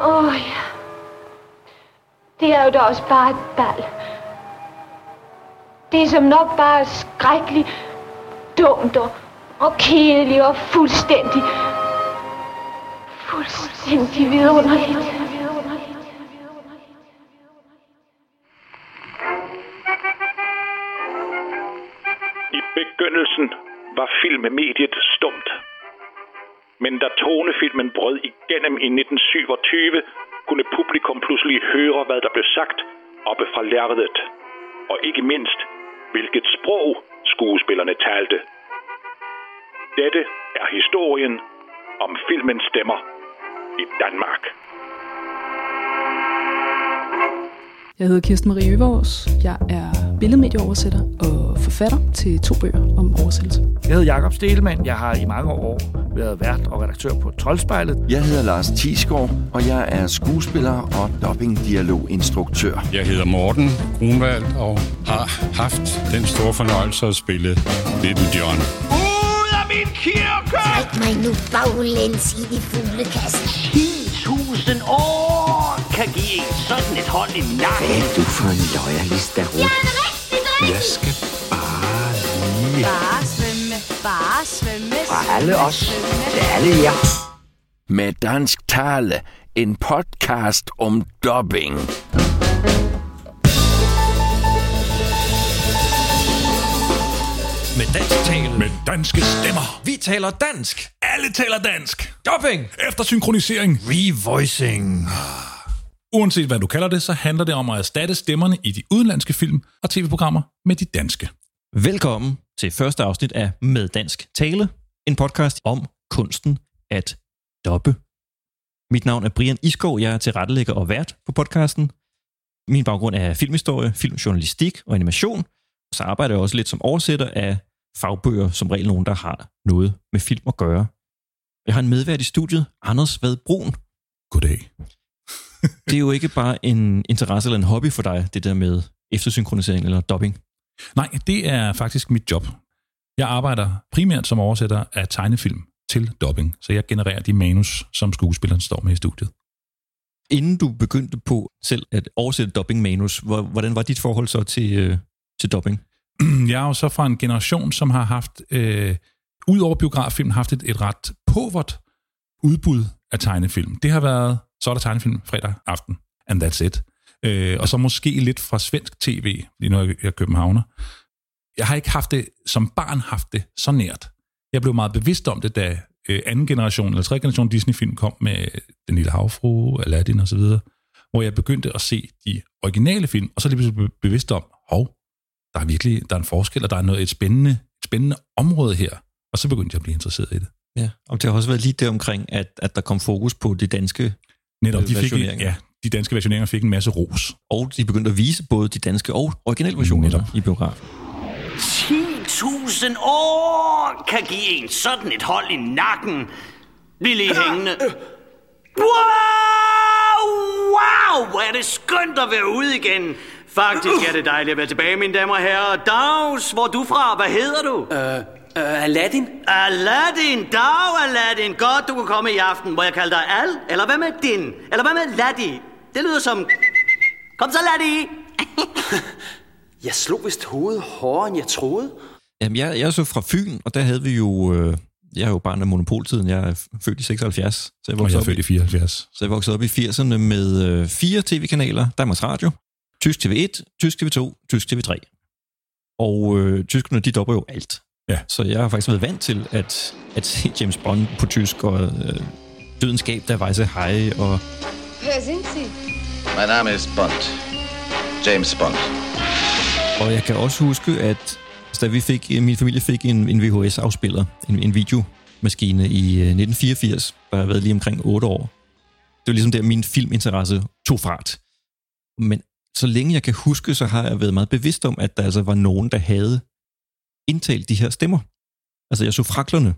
Åh oh, ja. Det er jo da også bare et bal. Det er som nok bare skrækkeligt, dumt og, og kedeligt og fuldstændig, fuldstændig vidunderligt. I begyndelsen var filmmediet stumt. Men da tonefilmen brød igennem i 1927, kunne publikum pludselig høre, hvad der blev sagt oppe fra lærredet. Og ikke mindst, hvilket sprog skuespillerne talte. Dette er historien om filmens stemmer i Danmark. Jeg hedder Kirsten Marie Øvårs. Jeg er billedmedieoversætter og forfatter til to bøger om oversættelse. Jeg hedder Jakob Stelmann. Jeg har i mange år været vært og redaktør på Troldspejlet. Jeg hedder Lars Tisgaard, og jeg er skuespiller og dubbing-dialoginstruktør. Jeg hedder Morten Grunwald og har haft den store fornøjelse at spille Little John. Ud af min kirke! Træk mig nu baglæns i de fuglekassen. 10.000 år kan give en sådan et hold i nakken. Hvad er du for en loyalist, der Jeg er en rigtig dreng. Jeg skal lige... Bare svømme, bare svømme. Fra alle os til alle jer. Med dansk tale, en podcast om dubbing. Med dansk tale. Med danske stemmer. Vi taler dansk. Alle taler dansk. Dubbing. Efter synkronisering. Revoicing. Uanset hvad du kalder det, så handler det om at erstatte stemmerne i de udenlandske film og tv-programmer med de danske. Velkommen til første afsnit af Med Dansk Tale, en podcast om kunsten at dobbe. Mit navn er Brian Iskov, jeg er tilrettelægger og vært på podcasten. Min baggrund er filmhistorie, filmjournalistik og animation. Så arbejder jeg også lidt som oversætter af fagbøger, som regel nogen, der har noget med film at gøre. Jeg har en medvært i studiet, Anders Vad Brun. Goddag. Det er jo ikke bare en interesse eller en hobby for dig, det der med eftersynkronisering eller dubbing. Nej, det er faktisk mit job. Jeg arbejder primært som oversætter af tegnefilm til dubbing, så jeg genererer de manus, som skuespilleren står med i studiet. Inden du begyndte på selv at oversætte dubbing-manus, hvor- hvordan var dit forhold så til, øh, til dubbing? Jeg er jo så fra en generation, som har haft, øh, ud over biograffilm, haft et, et ret povert udbud af tegnefilm. Det har været, så er der tegnefilm fredag aften, and that's it. Øh, og så måske lidt fra svensk tv, nu er jeg- er københavner. Jeg har ikke haft det, som barn haft det så nært. Jeg blev meget bevidst om det, da øh, anden generation eller tredje generation Disney-film kom med Den Lille Havfru, Aladdin osv., hvor jeg begyndte at se de originale film, og så lige blev bevidst om, hov, der er virkelig der er en forskel, og der er noget, et, spændende, et spændende område her. Og så begyndte jeg at blive interesseret i det. Ja, og det har også været lige det omkring, at, at der kom fokus på de danske, Netop, Øh, de, fik, ja, de danske versioneringer fik en masse ros. og de begyndte at vise både de danske og originale versioner Netop. i biografen. 10.000 år kan give en sådan et hold i nakken. Bliv lige hængende. Wow! Wow! Hvor er det skønt at være ude igen. Faktisk er det dejligt at være tilbage, mine damer og herrer. Dags, hvor er du fra? Hvad hedder du? Øh, øh, Aladdin? Aladdin, dag Aladdin. Godt, du kunne komme i aften. Må jeg kalde dig Al? Eller hvad med din? Eller hvad med Laddi? Det lyder som... Kom så, Laddi! Jeg slog vist hovedet hårdere, end jeg troede. Jamen, jeg, jeg er så fra Fyn, og der havde vi jo... Øh, jeg er jo barn af monopoltiden. Jeg er født i 76, så jeg Og voksede, jeg er født i i, 74. så jeg voksede op i 80'erne med øh, fire tv-kanaler. Danmarks Radio, Tysk TV1, Tysk TV2, Tysk TV3. Og øh, tyskerne, de dopper jo alt. Ja. Så jeg har faktisk været vant til at, at se James Bond på tysk, og øh, Dødens Skab, der Weisse Hej, og Wer sind? Mein Name ist Bond. James Bond. Og jeg kan også huske, at da vi fik, øh, min familie fik en, en VHS-afspiller, en, en videomaskine i øh, 1984, der har været lige omkring 8 år. Det var ligesom der, min filminteresse tog fart. Men så længe jeg kan huske, så har jeg været meget bevidst om, at der altså var nogen, der havde indtalt de her stemmer. Altså jeg så fraklerne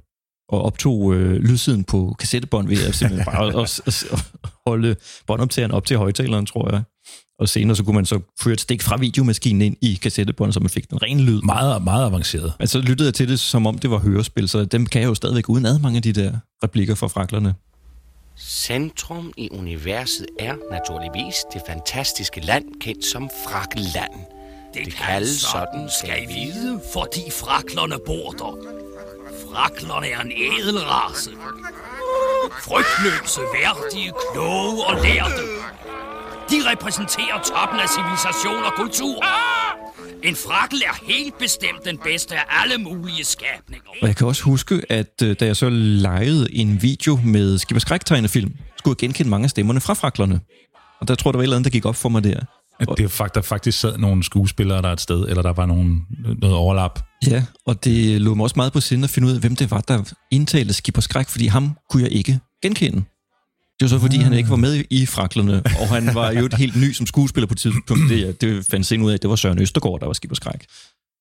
og optog øh, lydsiden på kassettebånd ved at simpelthen bare at, at, at holde båndoptageren op til højtaleren, tror jeg. Og senere så kunne man så føre et stik fra videomaskinen ind i kassettebåndet, så man fik den rene lyd. Meget, meget avanceret. Altså lyttede jeg til det, som om det var hørespil, så dem kan jeg jo stadigvæk uden ad mange af de der replikker fra fraklerne. Centrum i universet er naturligvis det fantastiske land, kendt som Frakland. Det, det kaldes sådan, skal I vide, fordi fraklerne bor der oraklerne er en ædelrace. Frygtløse, værdige, kloge og lærte. De repræsenterer toppen af civilisation og kultur. En frakkel er helt bestemt den bedste af alle mulige skabninger. Og jeg kan også huske, at øh, da jeg så lejede en video med Skipper Skræk-tegnefilm, skulle jeg genkende mange af stemmerne fra fraklerne. Og der tror jeg, der var et eller andet, der gik op for mig der. At det fakt, der faktisk sad nogle skuespillere der et sted, eller der var nogen, noget overlap. Ja, og det lå mig også meget på sinde at finde ud af, hvem det var, der indtalte Skipper Skræk, fordi ham kunne jeg ikke genkende. Det var så, fordi han ikke var med i fraklerne, og han var jo helt ny som skuespiller på tidspunkt. Det, det fandt sig ud af, at det var Søren Østergaard, der var Skipper Skræk.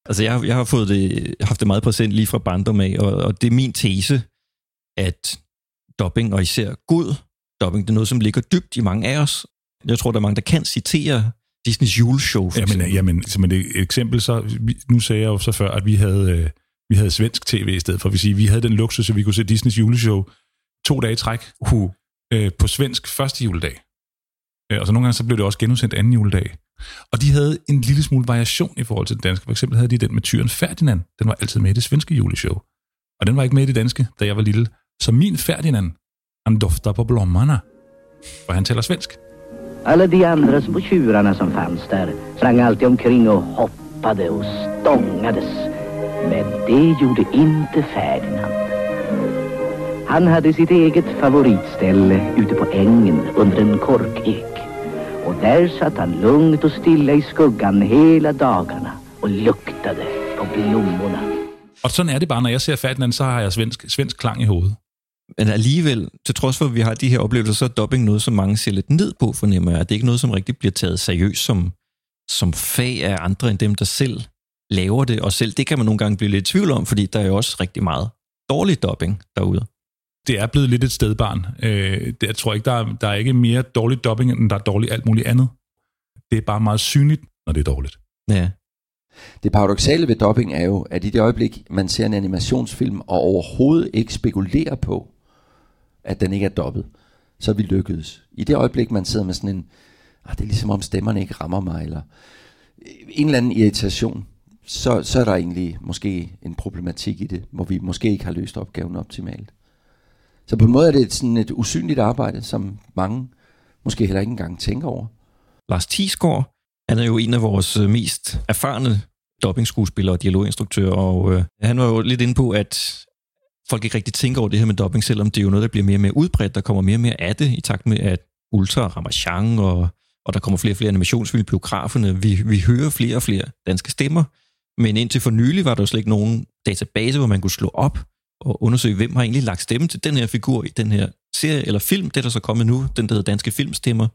Altså, jeg, jeg har fået det, haft det meget præsent lige fra barndom af, og, og det er min tese, at dubbing, og især god dubbing, det er noget, som ligger dybt i mange af os. Jeg tror, der er mange, der kan citere Disneys juleshow. For jamen, eksempel. jamen, som et eksempel, så, nu sagde jeg jo så før, at vi havde, øh, vi havde svensk tv i stedet for. Vi sige, vi havde den luksus, at vi kunne se Disneys juleshow to dage i træk uh. øh, på svensk første juledag. Øh, og så nogle gange så blev det også genudsendt anden juledag. Og de havde en lille smule variation i forhold til den danske. For eksempel havde de den med tyren Ferdinand. Den var altid med i det svenske juleshow. Og den var ikke med i det danske, da jeg var lille. Så min Ferdinand, han dofter på blommerne. For han taler svensk. Alla de andra små tjurarna som fanns där sprang alltid omkring och hoppade och stångades. Men det gjorde inte Ferdinand. Han hade sitt eget favoritställe ute på ängen under en korkek. Och där satt han lugnt och stilla i skuggan hela dagarna och luktade på blommorna. Og sådan er det bare, når jeg ser Ferdinand, så har jeg svensk, svensk klang i hovedet. Men alligevel, til trods for, at vi har de her oplevelser, så er dubbing noget, som mange ser lidt ned på, fornemmer jeg. Det er ikke noget, som rigtig bliver taget seriøst som, som fag af andre end dem, der selv laver det. Og selv det kan man nogle gange blive lidt i tvivl om, fordi der er jo også rigtig meget dårlig dubbing derude. Det er blevet lidt et stedbarn. Øh, det, jeg tror ikke, der er, der er ikke mere dårlig dubbing, end der er dårligt alt muligt andet. Det er bare meget synligt, når det er dårligt. Ja. Det paradoxale ved dubbing er jo, at i det øjeblik, man ser en animationsfilm og overhovedet ikke spekulerer på, at den ikke er dobbelt, så er vi lykkedes. I det øjeblik, man sidder med sådan en, ah, det er ligesom om stemmerne ikke rammer mig, eller øh, en eller anden irritation, så, så er der egentlig måske en problematik i det, hvor vi måske ikke har løst opgaven optimalt. Så på en måde er det et, sådan et usynligt arbejde, som mange måske heller ikke engang tænker over. Lars Tisgaard, han er jo en af vores øh, mest erfarne dubbingskuespillere og dialoginstruktører, og øh, han var jo lidt inde på, at folk ikke rigtig tænker over det her med dubbing, selvom det er jo noget, der bliver mere og mere udbredt. Der kommer mere og mere af det, i takt med, at Ultra rammer genre, og, og der kommer flere og flere animationsfilm biograferne. Vi, vi hører flere og flere danske stemmer, men indtil for nylig var der jo slet ikke nogen database, hvor man kunne slå op og undersøge, hvem har egentlig lagt stemme til den her figur i den her serie eller film. Det er der så kommet nu, den der hedder Danske Filmstemmer.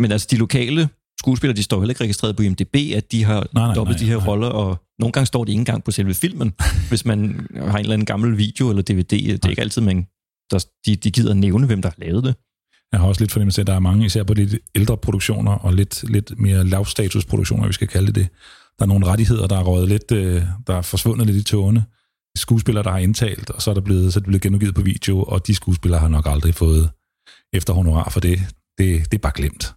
Men altså, de lokale skuespillere, de står heller ikke registreret på IMDb, at de har Nej, nej, dobbelt nej, de her nej. roller, og nogle gange står de ikke engang på selve filmen, hvis man har en eller anden gammel video eller DVD. Det er ikke altid, man, der, de, de gider nævne, hvem der har lavet det. Jeg har også lidt fornemmelse af, at der er mange, især på de lidt ældre produktioner, og lidt, lidt mere lavstatusproduktioner, vi skal kalde det. Der er nogle rettigheder, der er røget lidt, øh, der er forsvundet lidt i tågene. Skuespillere, der har indtalt, og så er, der blevet, så er det blevet genudgivet på video, og de skuespillere har nok aldrig fået efter honorar for det. Det, det er bare glemt.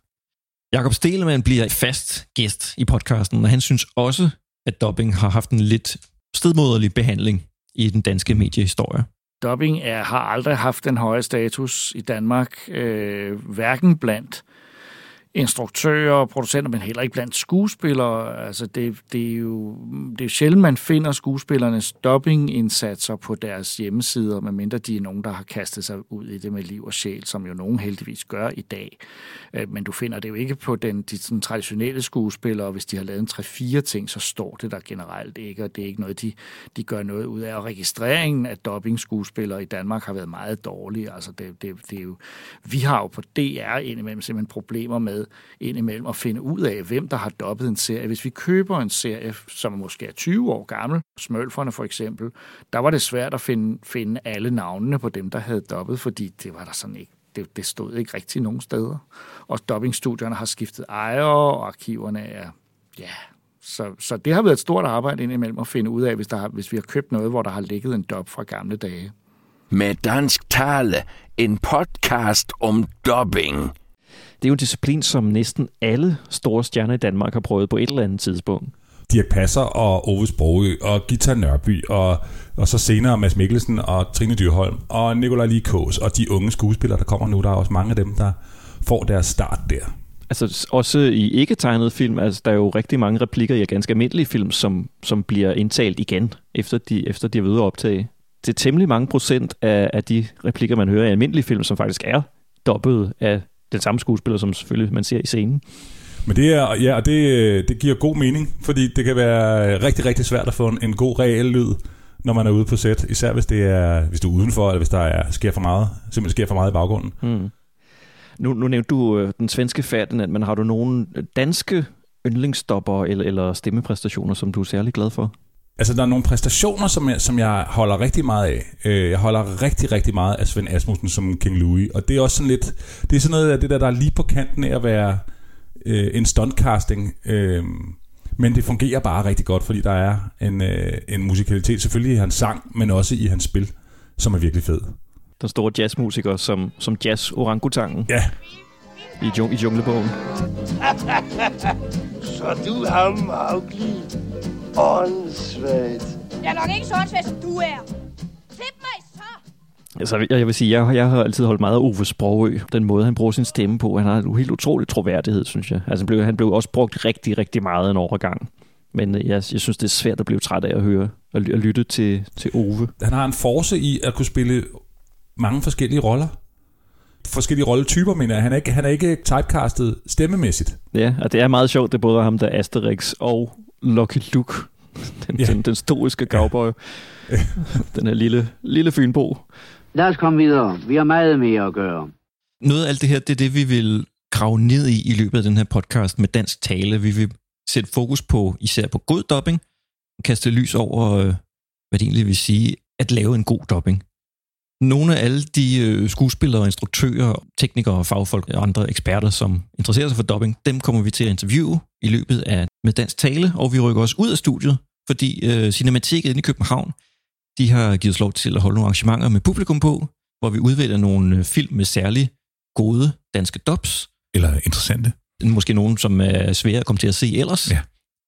Jakob Stelemann bliver fast gæst i podcasten, og han synes også, at dubbing har haft en lidt stedmoderlig behandling i den danske mediehistorie. Dubbing er, har aldrig haft den høje status i Danmark, øh, hverken blandt instruktører og producenter, men heller ikke blandt skuespillere. Altså det, det, er jo, det er sjældent, man finder skuespillernes dubbingindsatser på deres hjemmesider, medmindre de er nogen, der har kastet sig ud i det med liv og sjæl, som jo nogen heldigvis gør i dag. Øh, men du finder det jo ikke på den, de sådan, traditionelle skuespillere. Hvis de har lavet en 3-4 ting, så står det der generelt ikke, og det er ikke noget, de, de gør noget ud af. Og registreringen af dubbing-skuespillere i Danmark har været meget dårlig. Altså det, det, det er jo, vi har jo på DR indimellem simpelthen problemer med indimellem at finde ud af, hvem der har dobbet en serie. Hvis vi køber en serie, som måske er 20 år gammel, Smølferne for eksempel, der var det svært at finde, finde alle navnene på dem, der havde dobbet, fordi det var der sådan ikke det, det stod ikke rigtig nogen steder. Og dobbingstudierne har skiftet ejere, og arkiverne er, ja, så, så det har været et stort arbejde indimellem at finde ud af, hvis, der har, hvis vi har købt noget, hvor der har ligget en dob fra gamle dage. med dansk tale, en podcast om dobbing. Det er jo en disciplin, som næsten alle store stjerner i Danmark har prøvet på et eller andet tidspunkt. Dirk Passer og Ove Sprogø og Gita Nørby og, og så senere Mads Mikkelsen og Trine Dyrholm og Nikolaj Likås og de unge skuespillere, der kommer nu. Der er også mange af dem, der får deres start der. Altså også i ikke-tegnede film, altså der er jo rigtig mange replikker i ganske almindelige film, som, som bliver indtalt igen, efter de, efter de er ved at optage. Det er temmelig mange procent af, af de replikker, man hører i almindelige film, som faktisk er dobbelt af den samme skuespiller, som selvfølgelig man ser i scenen. Men det er, ja, og det, det giver god mening, fordi det kan være rigtig, rigtig svært at få en, en god reel lyd, når man er ude på set. Især hvis, det er, hvis du er udenfor, eller hvis der er, sker for meget, simpelthen sker for meget i baggrunden. Hmm. Nu, nu nævnte du øh, den svenske Ferdinand, men har du nogle danske yndlingsstopper eller, eller stemmepræstationer, som du er særlig glad for? Altså, der er nogle præstationer, som jeg, som jeg holder rigtig meget af. Øh, jeg holder rigtig, rigtig meget af Svend Asmussen som King Louis. Og det er også sådan lidt... Det er sådan noget af det der, der er lige på kanten af at være øh, en stuntcasting. Øh, men det fungerer bare rigtig godt, fordi der er en, øh, en musikalitet, selvfølgelig i hans sang, men også i hans spil, som er virkelig fed. Den store jazzmusiker som, som jazz-orangutangen. Ja. I, jung, i junglebogen. Så du ham, Mowgli. Åndssvagt. Jeg er nok ikke så åndssvagt, som du er. Klip mig så! Altså, jeg, jeg vil sige, jeg, jeg har altid holdt meget af Ove Sprogø. Den måde, han bruger sin stemme på. Han har en helt utrolig troværdighed, synes jeg. Altså, han blev, han blev også brugt rigtig, rigtig meget en overgang. Men øh, jeg, jeg synes, det er svært at blive træt af at høre og at lytte til, til Ove. Han har en force i at kunne spille mange forskellige roller. Forskellige rolletyper, mener jeg. Han er ikke, han er ikke typecastet stemmemæssigt. Ja, og det er meget sjovt, det er både ham, der er Asterix og Lucky Luke. Den, ja. den, den stoiske cowboy. Ja. den her lille, lille fynbo. Lad os komme videre. Vi har meget mere at gøre. Noget af alt det her, det er det, vi vil grave ned i i løbet af den her podcast med dansk tale. Vi vil sætte fokus på især på god dubbing, kaste lys over, øh, hvad det egentlig vil sige, at lave en god dubbing. Nogle af alle de øh, skuespillere, instruktører, teknikere, fagfolk og andre eksperter, som interesserer sig for dubbing, dem kommer vi til at interviewe i løbet af med dansk tale, og vi rykker også ud af studiet, fordi øh, Cinematikket inde i København, de har givet os lov til at holde nogle arrangementer med publikum på, hvor vi udvælger nogle øh, film med særlig gode danske dubs. Eller interessante. Måske nogen, som er svære at komme til at se ellers, ja.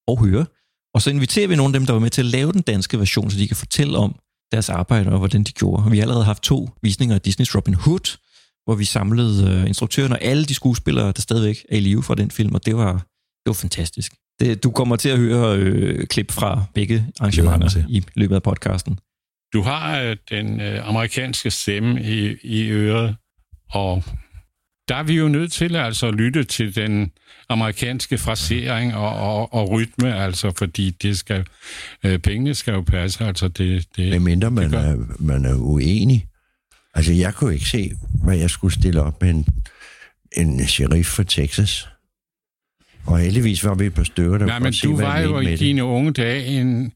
og høre. Og så inviterer vi nogle af dem, der var med til at lave den danske version, så de kan fortælle om deres arbejde og hvordan de gjorde. Og vi har allerede haft to visninger af Disneys Robin Hood, hvor vi samlede øh, instruktøren og alle de skuespillere, der stadigvæk er i live fra den film, og det var, det var fantastisk. Det, du kommer til at høre øh, klip fra begge arrangementer i løbet af podcasten. Du har øh, den øh, amerikanske stemme i, i øret, og der er vi jo nødt til altså at lytte til den amerikanske frasering og, og, og rytme, altså fordi det skal, øh, pengene skal jo passe. Altså det, det, Men mindre man, det er, man er uenig. Altså jeg kunne ikke se, hvad jeg skulle stille op med en, en sheriff fra Texas. Og heldigvis var vi et par stykker, der Nej, men se, du var jo i dine unge dage en,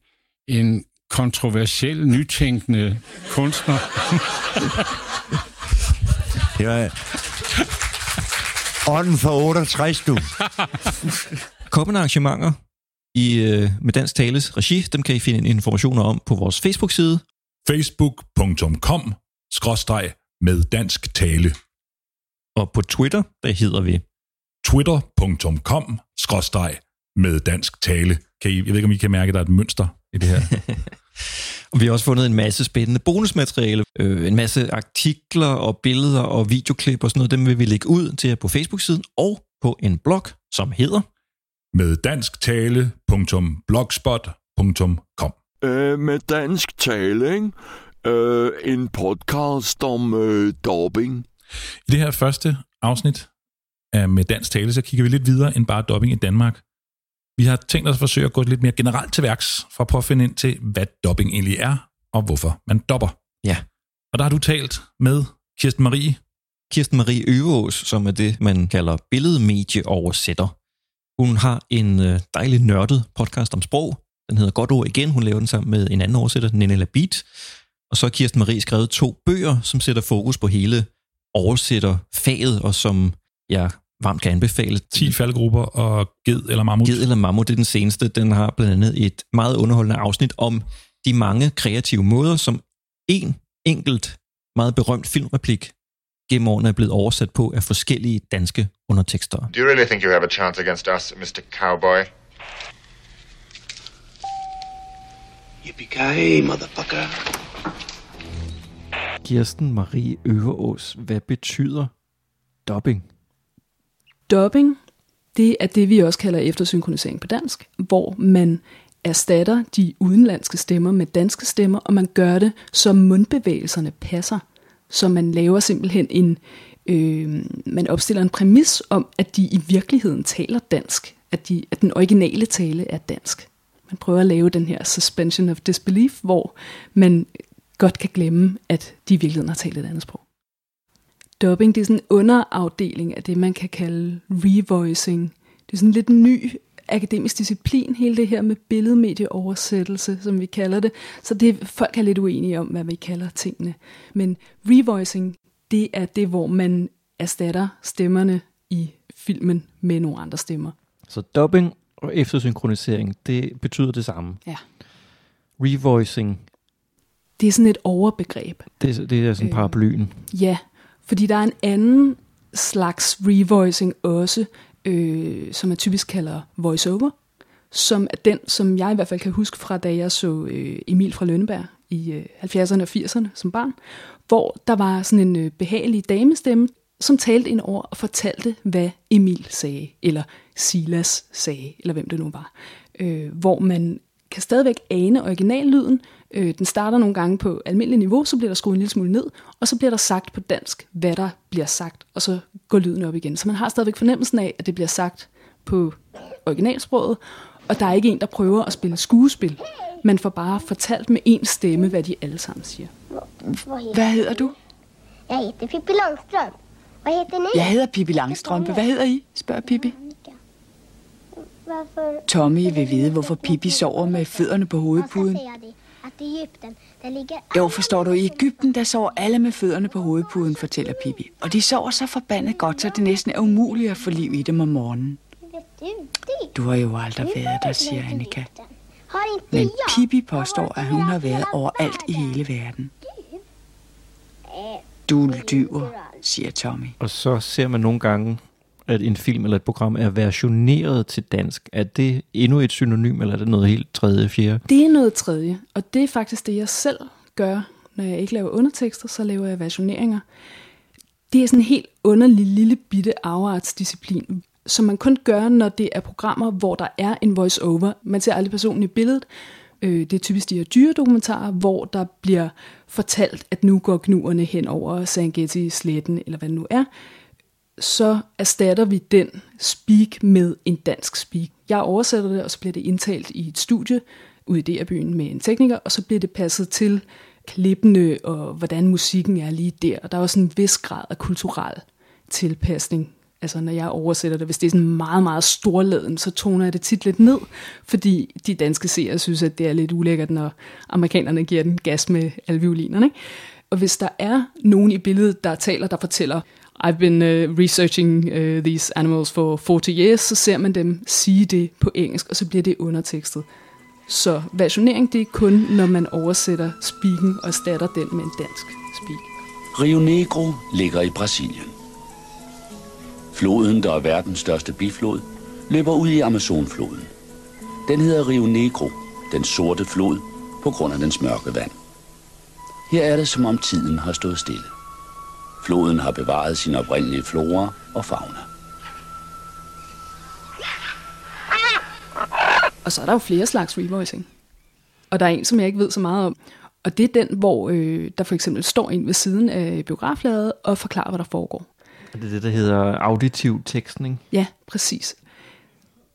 en kontroversiel, nytænkende kunstner. Det var ånden for 68, du. Kommende arrangementer i, øh, med Dansk Tales regi, dem kan I finde informationer om på vores Facebook-side. facebook.com skråstreg med dansk tale. Og på Twitter, der hedder vi twitter.com med dansk tale. Kan I, jeg ved ikke, om I kan mærke, at der er et mønster i det her. Og vi har også fundet en masse spændende bonusmateriale, øh, en masse artikler og billeder og videoklip og sådan noget. Dem vil vi lægge ud til jer på Facebook-siden og på en blog, som hedder med dansktale.blogspot.com Øh, med dansk tale, ikke? Øh, en podcast om øh, dubbing. I det her første afsnit af med dansk tale, så kigger vi lidt videre end bare dubbing i Danmark. Vi har tænkt os at forsøge at gå lidt mere generelt til værks, for at prøve at finde ind til, hvad dubbing egentlig er, og hvorfor man dubber. Ja. Og der har du talt med Kirsten Marie. Kirsten Marie Øveås, som er det, man kalder billedmedieoversætter. Hun har en øh, dejlig nørdet podcast om sprog. Den hedder Godt ord igen. Hun laver den sammen med en anden oversætter, Nene Labit. Og så har Kirsten Marie skrevet to bøger, som sætter fokus på hele oversætterfaget, og som jeg varmt kan anbefale. 10 faldgrupper og Ged eller Mammut. Ged eller Mammut, det er den seneste. Den har blandt andet et meget underholdende afsnit om de mange kreative måder, som en enkelt meget berømt filmreplik gennem årene er blevet oversat på af forskellige danske undertekster. Do you really think you have a chance against us, Mr. Cowboy? Yippee motherfucker. Kirsten Marie Øverås, hvad betyder dubbing? Dubbing, det er det, vi også kalder eftersynkronisering på dansk, hvor man erstatter de udenlandske stemmer med danske stemmer, og man gør det, så mundbevægelserne passer. Så man laver simpelthen en, øh, man opstiller en præmis om, at de i virkeligheden taler dansk, at, de, at den originale tale er dansk. Man prøver at lave den her suspension of disbelief, hvor man godt kan glemme, at de i virkeligheden har talt et andet sprog. Dubbing, det er sådan en underafdeling af det, man kan kalde revoicing. Det er sådan lidt en ny akademisk disciplin, hele det her med billedmedieoversættelse, som vi kalder det. Så det folk er lidt uenige om, hvad vi kalder tingene. Men revoicing, det er det, hvor man erstatter stemmerne i filmen med nogle andre stemmer. Så dubbing og eftersynkronisering, det betyder det samme. Ja. Revoicing, Det er sådan et overbegreb. det, det er sådan Øh. paraplyen. Ja, fordi der er en anden slags revoicing også, øh, som man typisk kalder voiceover, som er den, som jeg i hvert fald kan huske fra, da jeg så øh, Emil fra Lønneberg i øh, 70'erne og 80'erne som barn, hvor der var sådan en øh, behagelig damestemme, som talte ind over og fortalte, hvad Emil sagde, eller Silas sagde, eller hvem det nu var. Øh, hvor man kan stadigvæk ane originallyden. Øh, den starter nogle gange på almindelig niveau, så bliver der skruet en lille smule ned, og så bliver der sagt på dansk, hvad der bliver sagt, og så går lyden op igen. Så man har stadigvæk fornemmelsen af, at det bliver sagt på originalsproget, og der er ikke en, der prøver at spille skuespil. Man får bare fortalt med én stemme, hvad de alle sammen siger. Hvad hedder du? Jeg heter Pippi Langstrøm. Hvad heter ni? Jeg hedder Pippi Langstrømpe. Hvad hedder I? spørger Pippi. Tommy vil vide, hvorfor Pippi sover med fødderne på hovedpuden. Ligger Jo, forstår du, i Ægypten, der sover alle med fødderne på hovedpuden, fortæller Pippi. Og de sover så forbandet godt, så det næsten er umuligt at få liv i dem om morgenen. du har jo aldrig været der, siger Annika. Men? Pippi påstår, at hun har været overalt i hele verden. Du lyver, siger Tommy. Og så ser man nogle gange, at en film eller et program er versioneret til dansk. Er det endnu et synonym, eller er det noget helt tredje, fjerde? Det er noget tredje, og det er faktisk det, jeg selv gør, når jeg ikke laver undertekster, så laver jeg versioneringer. Det er sådan en helt underlig lille bitte afartsdisciplin, som man kun gør, når det er programmer, hvor der er en voice-over. Man ser aldrig personen i billedet. Øh, Det er typisk de her dyredokumentarer, hvor der bliver fortalt, at nu går gnuerne hen over Serengeti-sletten, eller hvad det nu er. Så erstatter vi den speak med en dansk speak. Jeg oversætter det, og så bliver det indtalt i et studie ude i DR-byen med en tekniker, og så bliver det passet til klippene og hvordan musikken er lige der. Og der er også en vis grad af kulturel tilpasning. Altså når jeg oversætter det, hvis det er sådan meget, meget storladen, så toner jeg det tit lidt ned, fordi de danske seere synes, at det er lidt ulækkert, når amerikanerne giver den gas med alle violinerne. Ikke? Og hvis der er nogen i billedet, der taler, der fortæller, I've been uh, researching uh, these animals for 40 years, så ser man dem sige det på engelsk, og så bliver det undertekstet. Så versionering, det er kun, når man oversætter speaken og erstatter den med en dansk speak. Rio Negro ligger i Brasilien. Floden, der er verdens største biflod, løber ud i Amazonfloden. Den hedder Rio Negro, den sorte flod, på grund af dens mørke vand. Her er det, som om tiden har stået stille. Floden har bevaret sin oprindelige flora og fauna. Og så er der jo flere slags revoicing. Og der er en, som jeg ikke ved så meget om. Og det er den, hvor øh, der for eksempel står en ved siden af biografladet og forklarer, hvad der foregår. Er det det, der hedder auditiv tekstning? Ja, præcis.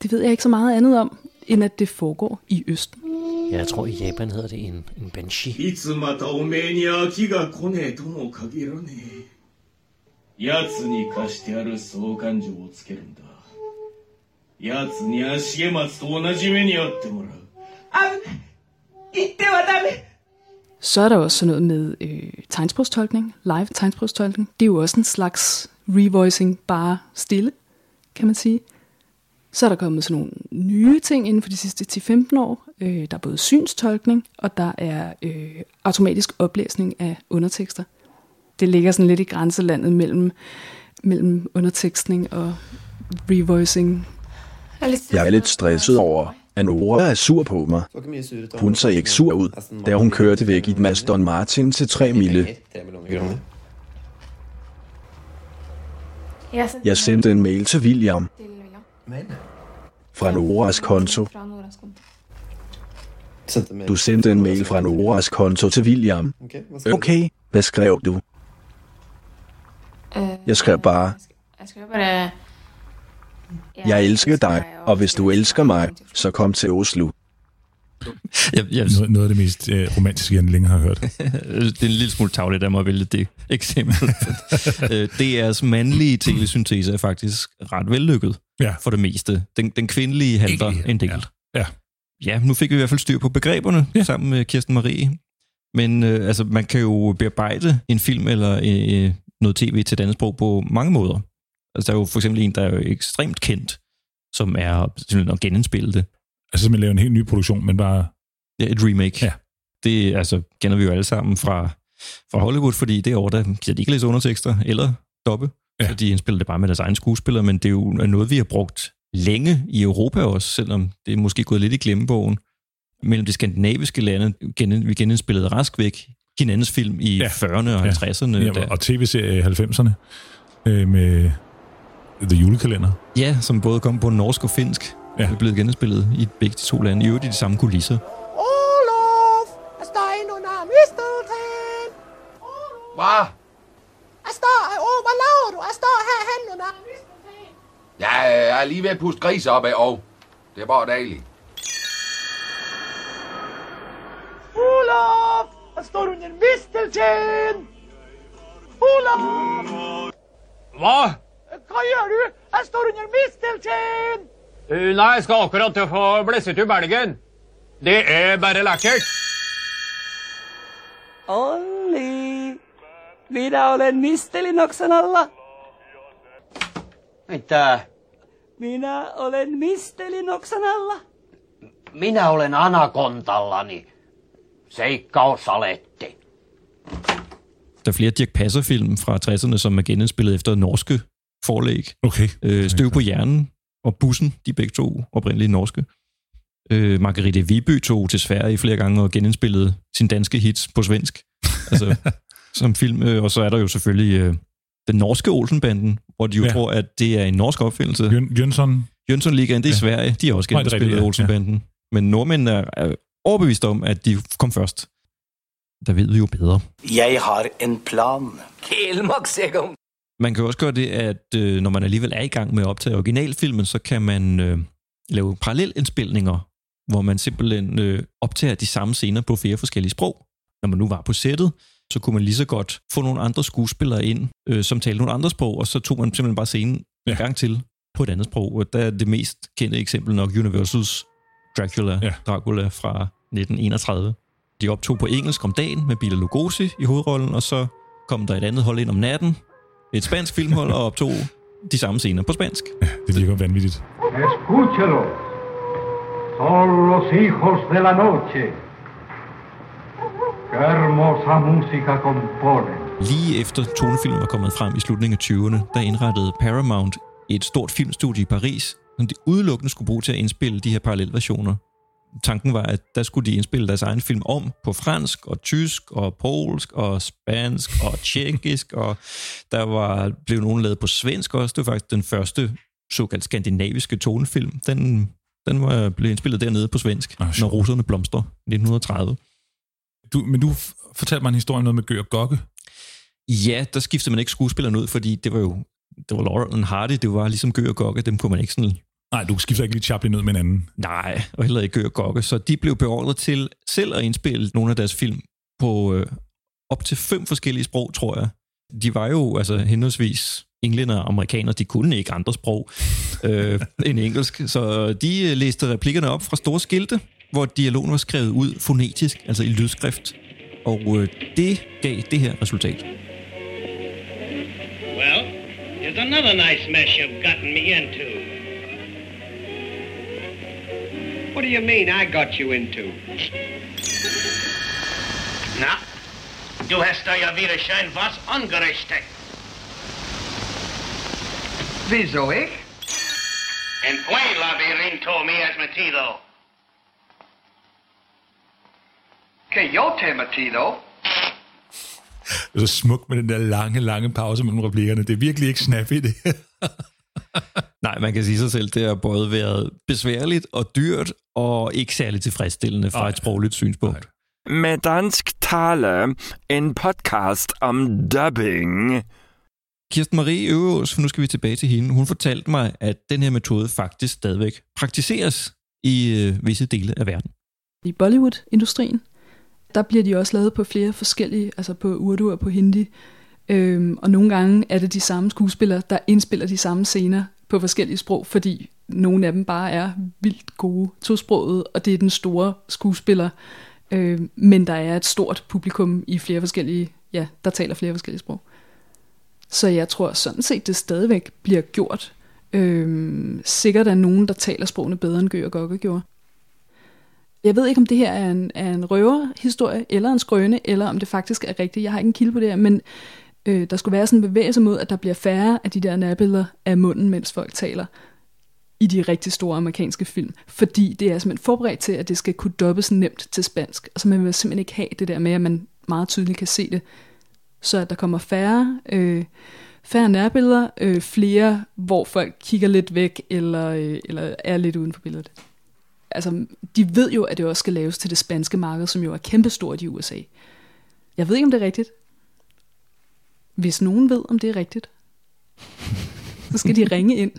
Det ved jeg ikke så meget andet om, end at det foregår i Østen. Jeg tror, i Japan hedder det en, en banshee. 奴に貸してある相関状をつけるんだ。奴には重松と同じ目にあってもらう。言ってはダメ Så er der også sådan noget med øh, tegnsprogstolkning, live tegnsprogstolkning. Det er jo også en slags revoicing, bare stille, kan man sige. Så er der kommet sådan nogle nye ting inden for de sidste 10-15 år. Øh, der er både synstolkning, og der er øh, automatisk oplæsning af undertekster. det ligger sådan lidt i grænselandet mellem, mellem undertekstning og revoicing. Jeg er lidt stresset over, at Nora er sur på mig. Hun ser ikke sur ud, da hun kørte væk i et Aston Martin til 3 mille. Jeg sendte en mail til William fra Noras konto. Du sendte en mail fra Noras konto til William. Okay, hvad skrev du? Jeg skrev bare, Jeg skrev bare... jeg elsker dig, og hvis du elsker mig, så kom til Oslo. Jeg, jeg, Noget, noget af det mest øh, romantiske, jeg længe har hørt. det er en lille smule tavligt af mig at vælge det eksempel. Øh, DR's mandlige telesyntese er faktisk ret vellykket ja. for det meste. Den, den kvindelige halter en del. Ja. ja, nu fik vi i hvert fald styr på begreberne ja. sammen med Kirsten Marie. Men øh, altså, man kan jo bearbejde en film eller øh, noget tv til andet sprog på mange måder. Altså, der er jo for eksempel en, der er jo ekstremt kendt, som er simpelthen at genindspille det. Altså, man laver en helt ny produktion, men bare... Ja, et remake. Ja. Det altså, kender vi jo alle sammen fra, fra Hollywood, fordi det år, der giver de ikke læse undertekster eller doppe. Ja. Så de indspiller det bare med deres egne skuespillere, men det er jo noget, vi har brugt længe i Europa også, selvom det er måske gået lidt i glemmebogen. Mellem de skandinaviske lande, vi genindspillede rask væk hinandens film i ja. 40'erne og 50'erne. Ja, og tv-serie i 90'erne øh, med The Julekalender. Ja, som både kom på norsk og finsk. Ja. Er blevet genindspillet i begge de to lande. I øvrigt i de samme kulisser. Olof! Jeg står inde under misteltræen. Hvad? Jeg står... Åh, oh, hvad laver du? Jeg står her hen under misteltræen. Ja, jeg er lige ved at puste gris op af, og det er bare dejligt. Olof! Jeg står under misteltræen. Olof! Hva? Hva gjør du? Jeg står under misteltræen. Uh, nei, jeg skal akkurat til å få blesset ut belgen. Det er bare lekkert. Olli, minä olen Misteli Noksanalla. Mitä? Minä olen Misteli Noksanalla. Minä olen Anakontallani. Seikkaussaletti. Der er flere Dirk Passer-film fra 60'erne, som er genindspillet efter norske forlæg. Okay. Øh, Støv på hjernen og Bussen, de er begge to oprindeligt norske. Øh, Margrethe Viby tog til Sverige flere gange og genindspillede sin danske hits på svensk. Altså, som film. Øh, og så er der jo selvfølgelig øh, den norske Olsenbanden, hvor de jo Ja. tror, at det er en norsk opfindelse. Jøn, Jønsson. Jønsson Ligaen, det er Ja. Sverige. De har også rigtigt, ja. Olsenbanden. Ja. Men nordmændene er, er overbevist om, at de kom først. Der ved vi jo bedre. Jeg har en plan. Man kan jo også gøre det, at øh, når man alligevel er i gang med at optage originalfilmen, så kan man øh, lave parallelindspilninger, hvor man simpelthen øh, optager de samme scener på flere forskellige sprog. Når man nu var på sættet, så kunne man lige så godt få nogle andre skuespillere ind, øh, som talte nogle andre sprog, og så tog man simpelthen bare scenen ja. en gang til på et andet sprog. Og der er det mest kendte eksempel nok Universals Dracula, ja. Dracula fra 1931. De optog på engelsk om dagen med Bela Lugosi i hovedrollen, og så kom der et andet hold ind om natten, et spansk filmhold, og optog de samme scener på spansk. Ja, det virker vanvittigt. Escúchelo. Son los hijos de la noche. Qué hermosa música componen. Lige efter tonefilmen var kommet frem i slutningen af 20'erne, der indrettede Paramount et stort filmstudie i Paris, som de udelukkende skulle bruge til at indspille de her parallelversioner. Tanken var, at der skulle de indspille deres egen film om på fransk og tysk og polsk og spansk og tjekkisk, og der var blev nogen lavet på svensk også. Det var faktisk den første såkaldt skandinaviske tonefilm. Den, den var blevet indspillet dernede på svensk, Ah, når russerne blomster 1930. Du, men du fortalte mig en historie om noget med Gør Gokke. Ja, der skiftede man ikke skuespillerne ud, fordi det var jo det var Laurel and Hardy, det var ligesom Gør og Gokke, dem kunne man ikke sådan... Nej, du skifter ikke lige Chaplin ud med en anden. Nej, og heller ikke Gør Gokke, så de blev beordret til selv at indspille nogle af deres film på øh, op til fem forskellige sprog, tror jeg. De var jo altså henholdsvis englænder og amerikanere, de kunne ikke andre sprog øh, end engelsk, så de øh, læste replikkerne op fra store skilte, hvor dialogen var skrevet ud fonetisk, altså i lydskrift. Og øh, det gav det her resultat. Well, here's another nice mess you've gotten me into. What do you mean I got you into? Nå, Du hast da ja wieder schön was angerichtet. Wieso ikke? En buen labyrinto mi es metido. Que yo te metido? Så smukt med den der lange, lange pause mellem replikkerne. Det er virkelig ikke snappy, det Nej, man kan sige sig selv, det har både været besværligt og dyrt, og ikke særlig tilfredsstillende fra et sprogligt synspunkt. Med dansk tale, en podcast om dubbing. Kirsten Marie Øverås, for nu skal vi tilbage til hende, hun fortalte mig, at den her metode faktisk stadigvæk praktiseres i øh, visse dele af verden. I Bollywood-industrien, der bliver de også lavet på flere forskellige, altså på urdu og på hindi, øhm, og nogle gange er det de samme skuespillere, der indspiller de samme scener på forskellige sprog, fordi nogle af dem bare er vildt gode tosproget, og det er den store skuespiller, øh, men der er et stort publikum i flere forskellige, ja, der taler flere forskellige sprog. Så jeg tror sådan set, det stadigvæk bliver gjort. Øh, sikkert er nogen, der taler sprogene bedre end Gø og Gokke gjorde. Jeg ved ikke, om det her er en, er en røverhistorie, eller en skrøne, eller om det faktisk er rigtigt. Jeg har ikke en kilde på det her, men øh, der skulle være sådan en bevægelse mod, at der bliver færre af de der nærbilleder af munden, mens folk taler i de rigtig store amerikanske film, fordi det er simpelthen forberedt til, at det skal kunne dobbes nemt til spansk. Altså man vil simpelthen ikke have det der med, at man meget tydeligt kan se det. Så at der kommer færre, øh, færre nærbilleder, øh, flere, hvor folk kigger lidt væk, eller, øh, eller er lidt uden for billedet. Altså, de ved jo, at det også skal laves til det spanske marked, som jo er kæmpestort i USA. Jeg ved ikke, om det er rigtigt. Hvis nogen ved, om det er rigtigt, så skal de ringe ind.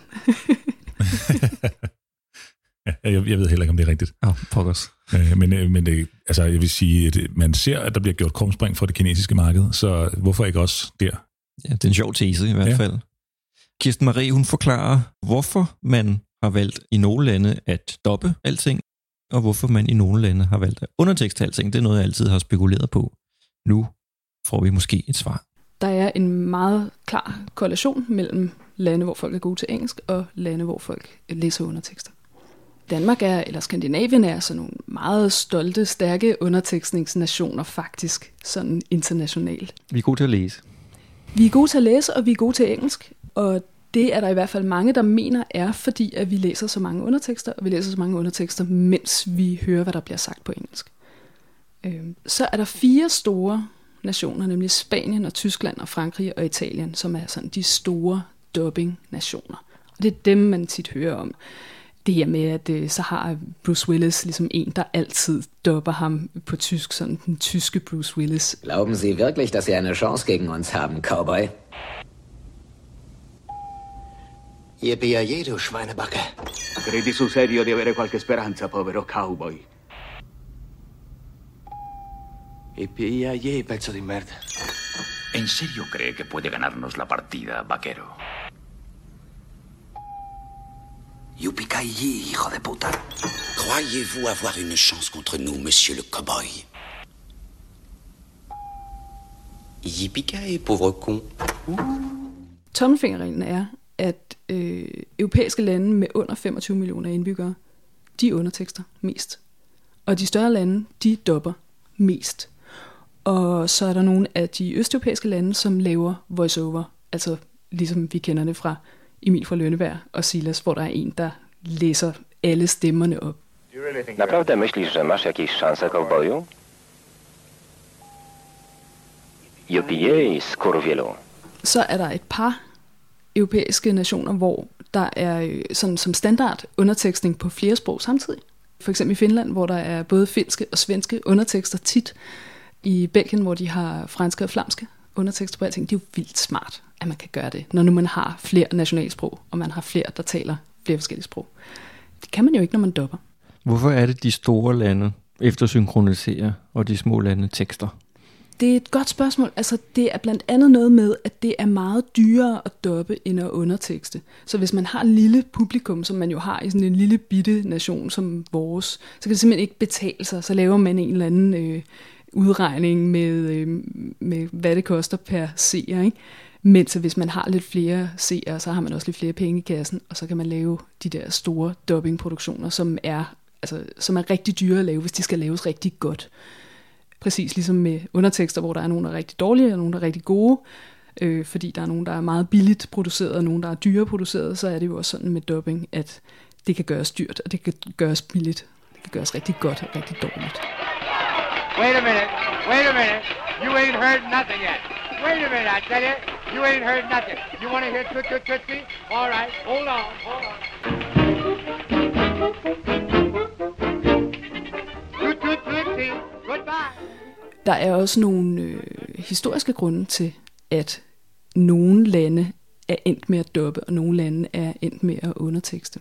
ja, jeg, jeg ved heller ikke, om det er rigtigt. Ja, oh, pokkers. Øh, men øh, men det, altså, jeg vil sige, at man ser, at der bliver gjort krumspring for det kinesiske marked, så hvorfor ikke også der? Ja, det er en sjov tese i hvert ja. fald. Kirsten Marie, hun forklarer, hvorfor man har valgt i nogle lande at doppe alting, og hvorfor man i nogle lande har valgt at undertekste alting. Det er noget, jeg altid har spekuleret på. Nu får vi måske et svar. Der er en meget klar korrelation mellem lande, hvor folk er gode til engelsk, og lande, hvor folk læser undertekster. Danmark er, eller Skandinavien er sådan nogle meget stolte, stærke undertekstningsnationer faktisk, sådan internationalt. Vi er gode til at læse. Vi er gode til at læse, og vi er gode til engelsk, og det er der i hvert fald mange, der mener er, fordi at vi læser så mange undertekster, og vi læser så mange undertekster, mens vi hører, hvad der bliver sagt på engelsk. Så er der fire store nationer, nemlig Spanien og Tyskland og Frankrig og Italien, som er sådan de store dubbing-nationer. Og det er dem, man tit hører om. Det her med, at øh, så har Bruce Willis ligesom en, der altid dubber ham på tysk, sådan den tyske Bruce Willis. Glauben Sie wirklich, dass Sie eine Chance gegen uns haben, Cowboy? Yippee du Schweinebacke. Credi sul serio di avere qualche speranza, povero cowboy? Yippee pezzo di merda. ¿En serio cree que puede ganarnos la partida, vaquero? Yippee hijo de puta. Croyez-vous avoir une chance contre nous, monsieur le cowboy Yippee pauvre con. Tommelfingerreglen er, at øh, europæiske lande med under 25 millioner indbyggere, de undertekster mest. Og de større lande, de dopper mest. Og så er der nogle af de østeuropæiske lande, som laver voiceover, altså ligesom vi kender det fra Emil fra Lønneberg og Silas, hvor der er en, der læser alle stemmerne op. Naprawdę myślisz, że masz jakieś szanse, cowboyu? Jopie skurwielu. Så er der et par europæiske nationer, hvor der er øh, sådan, som standard undertekstning på flere sprog samtidig. For eksempel i Finland, hvor der er både finske og svenske undertekster tit. I Belgien, hvor de har franske og flamske undertekster på alting. Det er jo vildt smart, at man kan gøre det, når nu man har flere nationalsprog, og man har flere, der taler flere forskellige sprog. Det kan man jo ikke, når man dopper. Hvorfor er det de store lande eftersynkroniserer, og de små lande tekster? Det er et godt spørgsmål. Altså, det er blandt andet noget med, at det er meget dyrere at doppe end at undertekste. Så hvis man har en lille publikum, som man jo har i sådan en lille bitte nation som vores, så kan det simpelthen ikke betale sig. Så laver man en eller anden øh, udregning med, øh, med, hvad det koster per seer. Ikke? Men så hvis man har lidt flere seere, så har man også lidt flere penge i kassen, og så kan man lave de der store dubbingproduktioner, som er, altså, som er rigtig dyre at lave, hvis de skal laves rigtig godt. præcis ligesom med undertekster, hvor der er nogen, der er rigtig dårlige, og nogen, der er rigtig gode, øh, fordi der er nogen, der er meget billigt produceret, og nogen, der er dyre produceret, så er det jo også sådan med dubbing, at det kan gøres dyrt, og det kan gøres billigt. Det kan gøres rigtig godt og rigtig dårligt. Wait a minute, wait a minute, you ain't heard nothing yet. Wait a minute, I tell you, you ain't heard nothing. You want to hear Toot Toot Tootsie? All right, hold on, hold on. Toot Toot Tootsie, goodbye. Der er også nogle øh, historiske grunde til, at nogle lande er endt med at dubbe, og nogle lande er endt med at undertekste.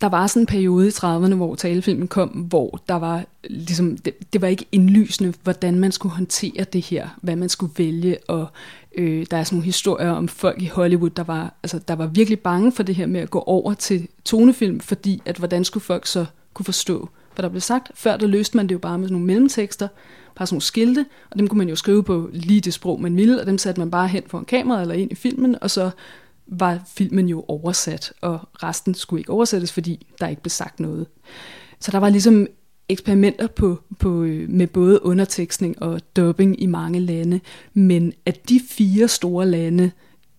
Der var sådan en periode i 30'erne, hvor talefilmen kom, hvor der var ligesom, det, det var ikke indlysende, hvordan man skulle håndtere det her, hvad man skulle vælge, og øh, der er sådan nogle historier om folk i Hollywood, der var, altså, der var virkelig bange for det her med at gå over til tonefilm, fordi at hvordan skulle folk så kunne forstå, hvad der blev sagt. Før der løste man det jo bare med sådan nogle mellemtekster, bare sådan nogle skilte, og dem kunne man jo skrive på lige det sprog, man ville, og dem satte man bare hen foran kameraet eller ind i filmen, og så var filmen jo oversat, og resten skulle ikke oversættes, fordi der ikke blev sagt noget. Så der var ligesom eksperimenter på, på, øh, med både undertekstning og dubbing i mange lande, men at de fire store lande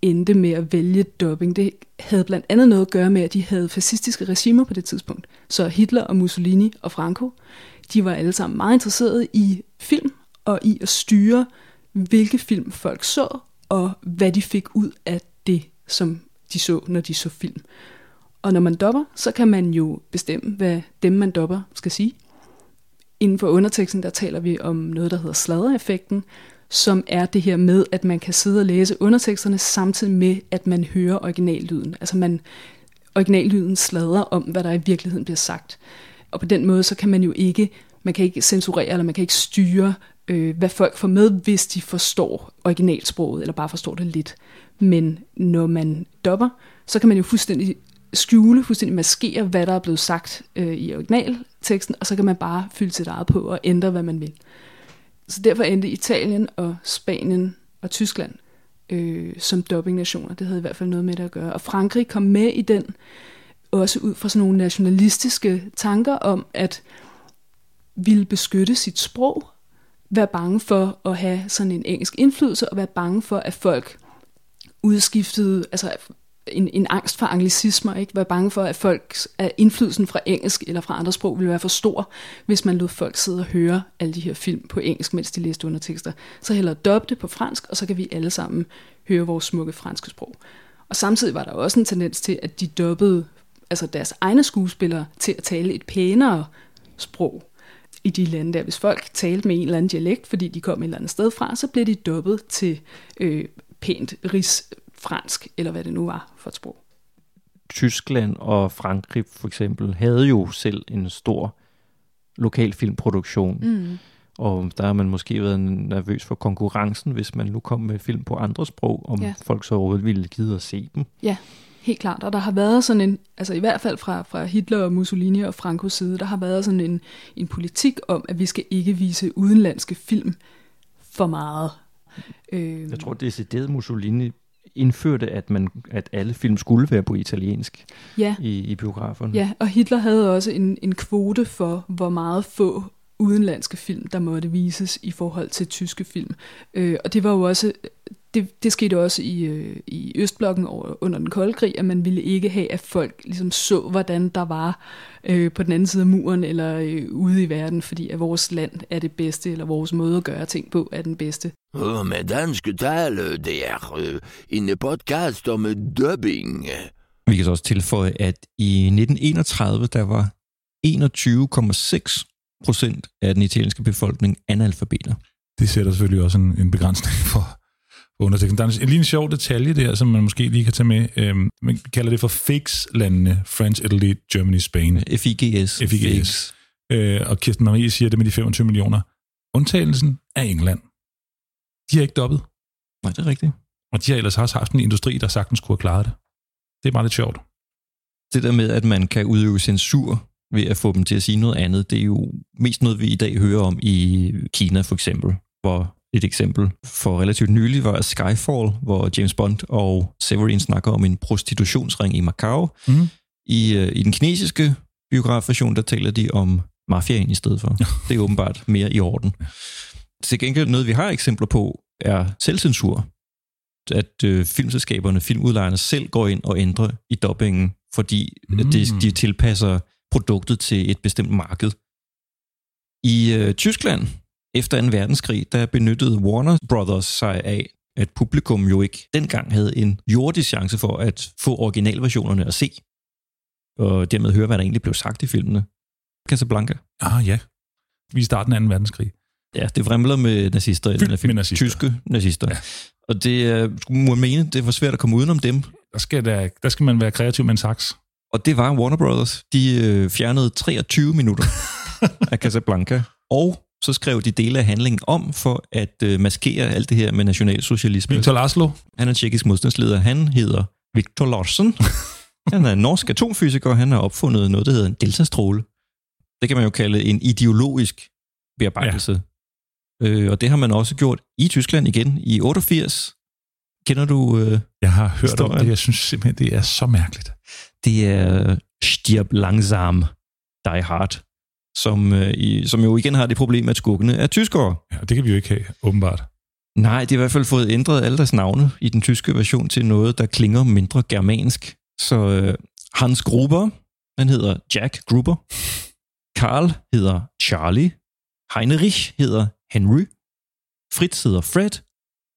endte med at vælge dubbing, det havde blandt andet noget at gøre med, at de havde fascistiske regimer på det tidspunkt. Så Hitler og Mussolini og Franco, de var alle sammen meget interesserede i film og i at styre, hvilke film folk så, og hvad de fik ud af det, som de så, når de så film. Og når man dopper, så kan man jo bestemme, hvad dem, man dopper, skal sige. Inden for underteksten, der taler vi om noget, der hedder sladdereffekten, som er det her med, at man kan sidde og læse underteksterne samtidig med, at man hører originallyden. Altså man, originallyden slader om, hvad der i virkeligheden bliver sagt. Og på den måde, så kan man jo ikke, man kan ikke censurere, eller man kan ikke styre, øh, hvad folk får med, hvis de forstår originalsproget, eller bare forstår det lidt. Men når man dopper, så kan man jo fuldstændig skjule, fuldstændig maskere, hvad der er blevet sagt øh, i originalteksten, og så kan man bare fylde sit eget på og ændre, hvad man vil. Så derfor endte Italien og Spanien og Tyskland øh, som dobbingnationer. Det havde i hvert fald noget med det at gøre. Og Frankrig kom med i den, også ud fra sådan nogle nationalistiske tanker om, at ville beskytte sit sprog, være bange for at have sådan en engelsk indflydelse, og være bange for, at folk udskiftede, altså en, en angst for anglicismer, ikke? Være bange for, at folk, at indflydelsen fra engelsk eller fra andre sprog ville være for stor, hvis man lod folk sidde og høre alle de her film på engelsk, mens de læste undertekster. Så hellere dub det på fransk, og så kan vi alle sammen høre vores smukke franske sprog. Og samtidig var der også en tendens til, at de dobbede altså deres egne skuespillere til at tale et pænere sprog i de lande der. Hvis folk talte med en eller anden dialekt, fordi de kom et eller andet sted fra, så blev de dobbet til øh, pænt ris fransk, eller hvad det nu var for et sprog. Tyskland og Frankrig for eksempel havde jo selv en stor lokal filmproduktion. Mm. Og der har man måske været nervøs for konkurrencen, hvis man nu kom med film på andre sprog, om ja. folk så overhovedet ville gide at se dem. Ja, helt klart. Og der har været sådan en, altså i hvert fald fra, fra Hitler og Mussolini og Frankos side, der har været sådan en, en politik om, at vi skal ikke vise udenlandske film for meget. Øh, Jeg tror, decideret Mussolini indførte, at, man, at alle film skulle være på italiensk ja. i, i biograferne. Ja, og Hitler havde også en, en kvote for, hvor meget få udenlandske film, der måtte vises i forhold til tyske film. Øh, og det var jo også det, det skete også i, øh, i Østblokken over, under den kolde krig, at man ville ikke have, at folk ligesom så, hvordan der var øh, på den anden side af muren eller øh, ude i verden, fordi at vores land er det bedste, eller vores måde at gøre ting på er den bedste. Oh, med dansk tale, det er øh, en podcast om dubbing. Vi kan så også tilføje, at i 1931, der var 21,6 procent af den italienske befolkning analfabeter. Det sætter selvfølgelig også en, en begrænsning for, underteksten. Der er en, en lille sjov detalje der, som man måske lige kan tage med. Øhm, man kalder det for FIGS-landene. France, Italy, Germany, Spain. FIGS. FIGS. Øh, og Kirsten Marie siger det med de 25 millioner. Undtagelsen er England. De har ikke dobbet. Nej, det er rigtigt. Og de har ellers også haft en industri, der sagtens kunne have klaret det. Det er bare lidt sjovt. Det der med, at man kan udøve censur ved at få dem til at sige noget andet, det er jo mest noget, vi i dag hører om i Kina for eksempel, hvor et eksempel for relativt nylig var Skyfall, hvor James Bond og Severin snakker om en prostitutionsring i Macau. Mm. I, uh, I den kinesiske biografversion, der taler de om mafiaen i stedet for. Det er åbenbart mere i orden. Til gengæld noget, vi har eksempler på, er selvcensur. At øh, filmselskaberne, filmudlejerne selv går ind og ændrer i dubbingen, fordi mm. de, de tilpasser produktet til et bestemt marked. I øh, Tyskland, efter 2. verdenskrig, der benyttede Warner Brothers sig af, at publikum jo ikke dengang havde en jordisk chance for at få originalversionerne at se, og dermed høre, hvad der egentlig blev sagt i filmene. Casablanca. Ah ja, vi starten af 2. verdenskrig. Ja, det vrimler med nazister den her film. nazister. Tyske nazister. Ja. Og det uh, må man mene, det var svært at komme udenom dem. Der skal, der, der skal man være kreativ med en saks. Og det var Warner Brothers. De øh, fjernede 23 minutter af Casablanca, og så skrev de dele af handlingen om for at øh, maskere alt det her med nationalsocialisme. Victor Laszlo. Han er tjekkisk modstandsleder. Han hedder Victor Larsen. Han er en norsk atomfysiker, han har opfundet noget, der hedder en deltastråle. Det kan man jo kalde en ideologisk bearbejdelse. Ja. Øh, og det har man også gjort i Tyskland igen i 88. Kender du øh, Jeg har hørt historien? om det. Jeg synes simpelthen, det er så mærkeligt. Det er Stirb langsam, Die Hard, som, øh, i, som jo igen har det problem, at skurkene er tyskere. Ja, det kan vi jo ikke have, åbenbart. Nej, de har i hvert fald fået ændret alle deres navne i den tyske version til noget, der klinger mindre germansk. Så øh, Hans Gruber, han hedder Jack Gruber. Karl hedder Charlie. Heinrich hedder Henry. Fritz hedder Fred.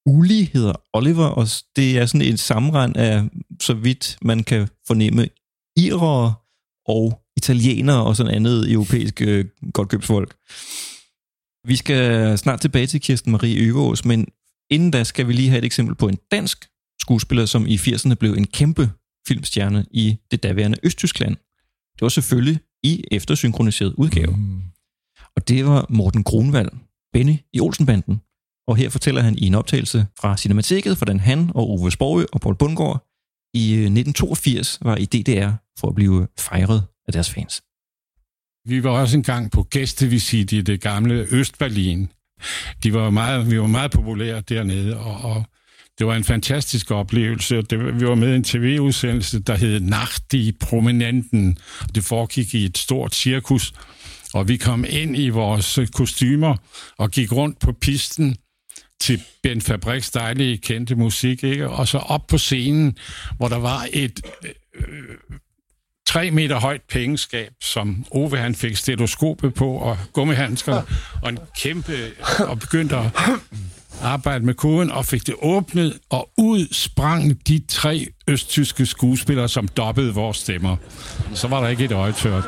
Uli hedder Oliver, og det er sådan et sammenrend af, så vidt man kan fornemme, irere og italienere og sådan andet europæisk øh, godtkøbsfolk. Vi skal snart tilbage til Kirsten Marie Øveås, men inden da skal vi lige have et eksempel på en dansk skuespiller, som i 80'erne blev en kæmpe filmstjerne i det daværende Østtyskland. Det var selvfølgelig i eftersynkroniseret udgave. Mm. Og det var Morten Grunwald, Benny i Olsenbanden. Og her fortæller han i en optagelse fra Cinemateket, hvordan han og Ove Sprogø og Paul Bundgaard i 1982 var i DDR for at blive fejret af deres fans. Vi var også engang på gæstevisit i det gamle Østberlin. De var meget, vi var meget populære dernede, og, og det var en fantastisk oplevelse. Det, vi var med i en tv-udsendelse, der hed Nacht i Prominenten. Det foregik i et stort cirkus, og vi kom ind i vores kostymer og gik rundt på pisten til Ben Fabriks dejlige kendte musik, ikke? og så op på scenen, hvor der var et øh, tre meter højt pengeskab, som Ove han fik stetoskopet på, og gummihandsker, og en kæmpe, og begyndte at arbejde med koden, og fik det åbnet, og ud sprang de tre østtyske skuespillere, som dobbede vores stemmer. Så var der ikke et øje tørt.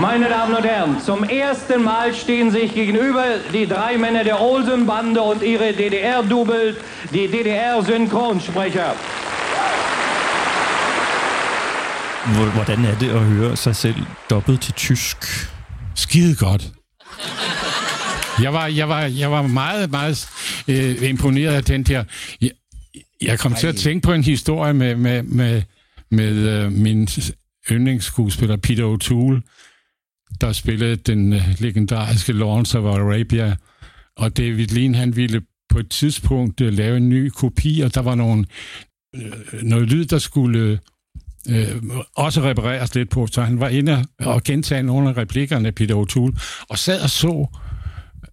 Meine Damen und Herren, zum ersten Mal stehen sich gegenüber die drei Männer der Olsen-Bande und ihre DDR-Doubles, die DDR-Synchronsprecher. Hvordan er det at høre sig selv dobbelt til tysk? Skide godt. Jeg var, jeg var, jeg var meget, meget øh, imponeret af den der... Jeg, jeg kom Ej. til at tænke på en historie med, med, med, med øh, min yndlingsskuespiller Peter O'Toole, der spillede den øh, legendariske Lawrence of Arabia. Og David Lean, han ville på et tidspunkt øh, lave en ny kopi, og der var nogle, øh, noget lyd, der skulle øh, også repareres lidt på. Så han var inde og gentage nogle af replikkerne, Peter O'Toole, og sad og så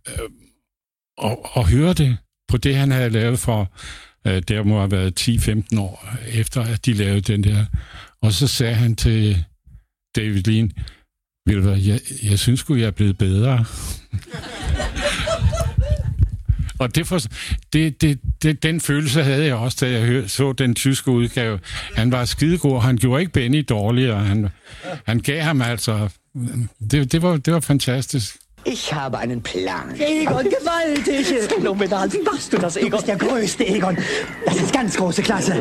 øh, og, og hørte på det, han havde lavet for, øh, der må have været 10-15 år efter, at de lavede den der. Og så sagde han til David Lean, ved du hvad, jeg, jeg synes sgu, jeg er blevet bedre. Og det, for, det, det, det, den følelse havde jeg også, da jeg hør, så den tyske udgave. Han var skidegod, han gjorde ikke Benny dårligere. Han, han gav ham altså... Det, det, var, det var fantastisk. Ich habe einen Plan. Egon, gewaltig! Phänomenal. Wie machst du das, Egon? Du bist der Größte, Egon. Das ist ganz große Klasse.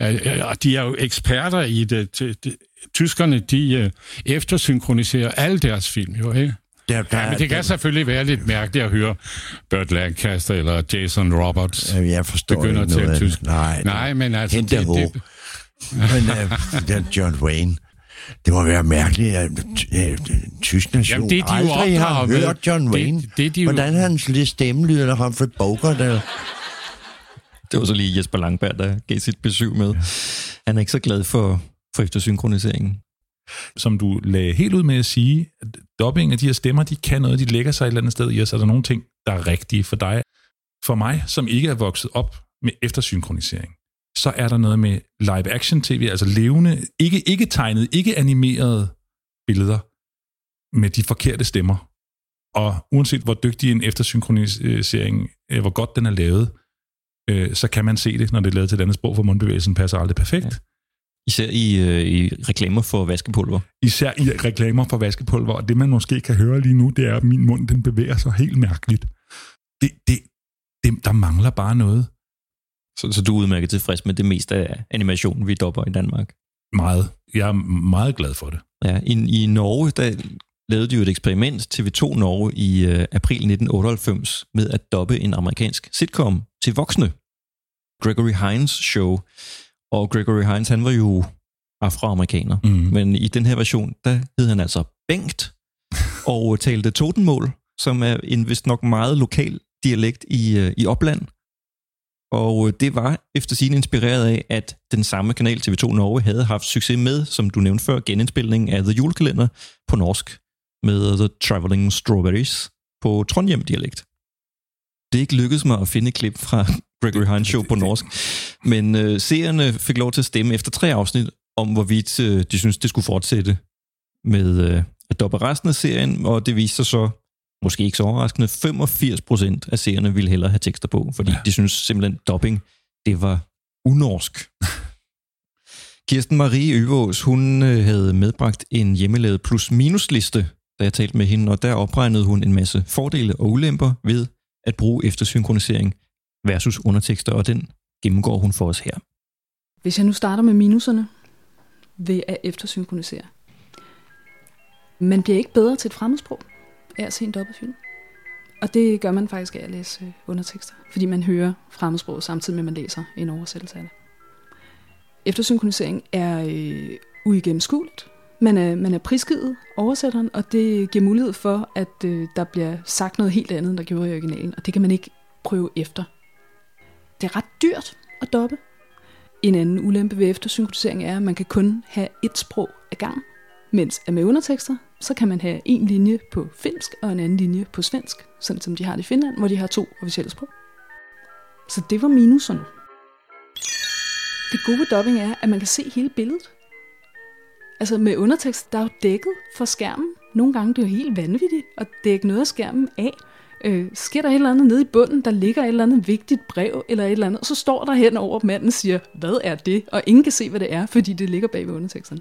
Ja, ja, de er jo eksperter i det. De, de, tyskerne, de uh, eftersynkroniserer alle deres film, jo, ikke? Der, der, ja, men det kan der, selvfølgelig være lidt mærkeligt at høre Burt Lancaster eller Jason Roberts jeg forstår begynder ikke at noget tale tysk. Nej, Nej, men altså... Hente det, det, det, men uh, den John Wayne, det må være mærkeligt, at uh, tysk nation Jamen, det de aldrig har hørt John Wayne. Det, det de jo... Hvordan hans lille stemme lyder, der Humphrey Bogart, eller... Det var så lige Jesper Langberg, der gav sit besøg med. Han er ikke så glad for, for eftersynkroniseringen. Som du lagde helt ud med at sige, at dubbing af de her stemmer, de kan noget, de lægger sig et eller andet sted i os. Er der nogle ting, der er rigtige for dig? For mig, som ikke er vokset op med eftersynkronisering, så er der noget med live action tv, altså levende, ikke, ikke tegnet, ikke animerede billeder med de forkerte stemmer. Og uanset hvor dygtig en eftersynkronisering, øh, hvor godt den er lavet, øh, så kan man se det, når det er lavet til et andet sprog, for mundbevægelsen passer aldrig perfekt. Ja. Især i, øh, i reklamer for vaskepulver. Især i reklamer for vaskepulver, og det man måske kan høre lige nu, det er, at min mund den bevæger sig helt mærkeligt. Det, det, det, der mangler bare noget. Så, så du er udmærket tilfreds med det meste af animationen, vi dopper i Danmark? Meget. Jeg er meget glad for det. Ja, i, i Norge, der lavede de jo et eksperiment, TV2 Norge, i øh, april 1998, med at doppe en amerikansk sitcom til voksne. Gregory Hines show. Og Gregory Hines, han var jo afroamerikaner. Mm. Men i den her version, der hed han altså Bengt, og talte totenmål, som er en vist nok meget lokal dialekt i, øh, i Opland. Og øh, det var efter sin inspireret af, at den samme kanal TV2 Norge havde haft succes med, som du nævnte før, genindspilning af The Julekalender på norsk med The Traveling Strawberries på Trondheim-dialekt. Det er ikke lykkedes mig at finde et klip fra Gregory Hines show på norsk, men øh, seerne fik lov til at stemme efter tre afsnit om, hvorvidt øh, de synes det skulle fortsætte med øh, at doppe resten af serien, og det viste sig så, måske ikke så overraskende, 85% af seerne ville hellere have tekster på, fordi ja. de synes simpelthen, dobbing, det var unorsk. Kirsten Marie Øvås, hun øh, havde medbragt en hjemmelavet plus-minus-liste, da jeg talte med hende, og der opregnede hun en masse fordele og ulemper ved at bruge eftersynkronisering versus undertekster, og den gennemgår hun for os her. Hvis jeg nu starter med minuserne ved at eftersynkronisere. Man bliver ikke bedre til et fremmedsprog af at se en dobbeltfilm. Og det gør man faktisk af at læse øh, undertekster, fordi man hører fremmedsproget samtidig med, at man læser en oversættelse af det. Eftersynkronisering er øh, uigennemskueligt. Man er, man er prisgivet oversætteren, og det giver mulighed for, at øh, der bliver sagt noget helt andet, end der gjorde i originalen, og det kan man ikke prøve efter. Det er ret dyrt at doppe. En anden ulempe ved eftersynkronisering er, at man kan kun have et sprog ad gang, mens med undertekster, så kan man have en linje på finsk og en anden linje på svensk, sådan som de har det i Finland, hvor de har to officielle sprog. Så det var minuserne. Det gode ved dubbing er, at man kan se hele billedet. Altså med undertekst, der er jo dækket for skærmen. Nogle gange det er jo helt vanvittigt at dække noget af skærmen af. Øh, sker der et eller andet nede i bunden, der ligger et eller andet vigtigt brev eller et eller andet, og så står der hen over manden og siger, hvad er det? Og ingen kan se, hvad det er, fordi det ligger bag ved underteksterne.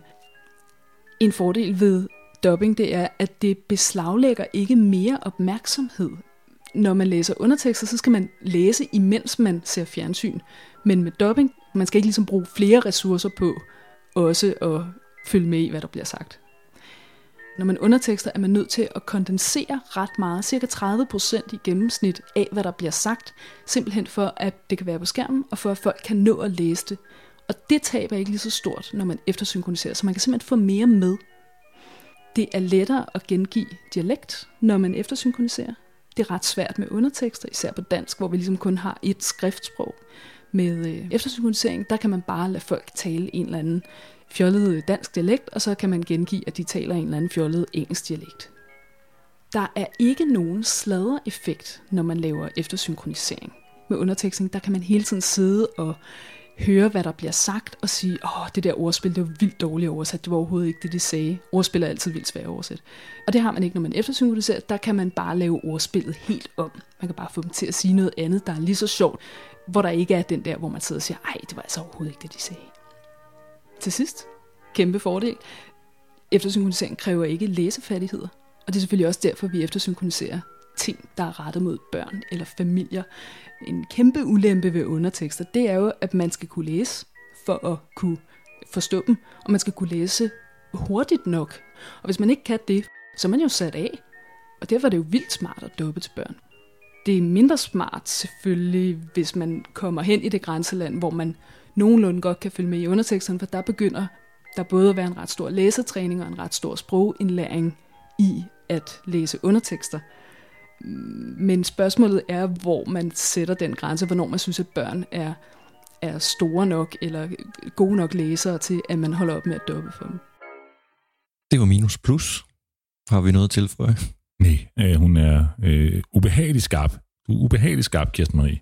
En fordel ved dubbing, det er, at det beslaglægger ikke mere opmærksomhed. Når man læser undertekster, så skal man læse, imens man ser fjernsyn. Men med dubbing, man skal ikke ligesom bruge flere ressourcer på også at følge med i, hvad der bliver sagt. Når man undertekster, er man nødt til at kondensere ret meget, cirka 30% i gennemsnit af, hvad der bliver sagt, simpelthen for, at det kan være på skærmen, og for at folk kan nå at læse det. Og det taber ikke lige så stort, når man eftersynkroniserer, så man kan simpelthen få mere med. Det er lettere at gengive dialekt, når man eftersynkroniserer. Det er ret svært med undertekster, især på dansk, hvor vi ligesom kun har et skriftsprog. Med øh, eftersynkronisering, der kan man bare lade folk tale en eller anden fjollet dansk dialekt, og så kan man gengive, at de taler en eller anden fjollet engelsk dialekt. Der er ikke nogen sladder-effekt, når man laver eftersynkronisering. Med undertekstning, der kan man hele tiden sidde og høre, hvad der bliver sagt, og sige, åh, det der ordspil, det var vildt dårligt oversat, det var overhovedet ikke det, de sagde. Ordspil er altid vildt svært oversat. Og det har man ikke, når man eftersynkroniserer, der kan man bare lave ordspillet helt om. Man kan bare få dem til at sige noget andet, der er lige så sjovt, hvor der ikke er den der, hvor man sidder og siger, ej, det var altså overhovedet ikke det, de sagde. Til sidst, kæmpe fordel, eftersynkronisering kræver ikke læsefærdigheder. Og det er selvfølgelig også derfor, vi eftersynkroniserer ting, der er rettet mod børn eller familier. En kæmpe ulempe ved undertekster, det er jo, at man skal kunne læse for at kunne forstå dem, og man skal kunne læse hurtigt nok. Og hvis man ikke kan det, så er man jo sat af. Og derfor er det jo vildt smart at dubbe til børn. Det er mindre smart selvfølgelig, hvis man kommer hen i det grænseland, hvor man nogenlunde godt kan følge med i underteksterne, for der begynder der både at være en ret stor læsetræning og en ret stor sprogindlæring i at læse undertekster. Men spørgsmålet er, hvor man sætter den grænse, hvornår man synes, at børn er, er store nok eller gode nok læsere til, at man holder op med at doppe for dem. Det var minus plus. Har vi noget til for Nej, øh, hun er øh, ubehageligt skarp. Du er ubehageligt skarp, Kirsten Marie.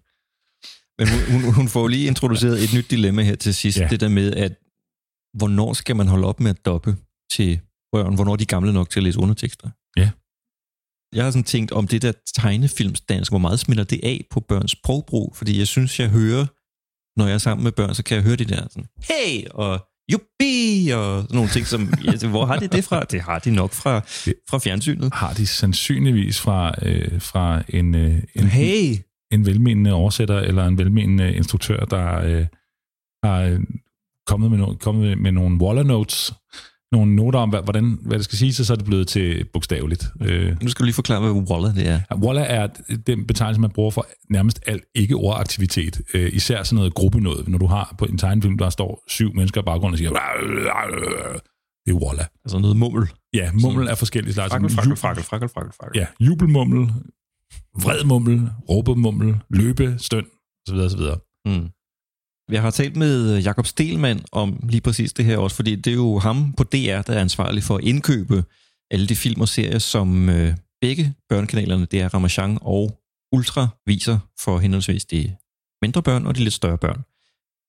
Men hun, hun, hun får lige introduceret et nyt dilemma her til sidst. Ja. Det der med, at hvornår skal man holde op med at doppe til børn? Hvornår er de gamle nok til at læse undertekster? Ja. Jeg har sådan tænkt om det der tegnefilmsdansk, hvor meget smitter det af på børns sprogbrug? Fordi jeg synes, jeg hører, når jeg er sammen med børn, så kan jeg høre det der sådan, hey, og jubi, og sådan nogle ting, som, ja, hvor har de det fra? Det har de nok fra, fra fjernsynet. Har de sandsynligvis fra, øh, fra en, øh, en, hey. En velmenende oversætter eller en velmenende instruktør, der øh, har øh, kommet med, no, kommet med nogle Waller Notes, nogle noter om, hvad, hvordan, hvad det skal sige, så er det blevet til bogstaveligt. Øh, nu skal du lige forklare, hvad Waller det er. Ja, Waller er den betegnelse, man bruger for nærmest alt ikke-ordaktivitet. Øh, især sådan noget gruppenåde. Når du har på en tegnefilm, der står syv mennesker i baggrunden og siger, det er Waller. Altså noget mummel. Ja, mummel er forskellige slags. Frakkel, frakkel, frakkel, frakkel, frakkel, frakkel. Ja, jubelmummel, vredmummel, råbemummel, løbe, støn, osv. osv. Mm. Jeg har talt med Jakob Stelmann om lige præcis det her også, fordi det er jo ham på DR, der er ansvarlig for at indkøbe alle de film og serier, som øh, begge børnekanalerne, det er Ramachan og Ultra, viser for henholdsvis de mindre børn og de lidt større børn.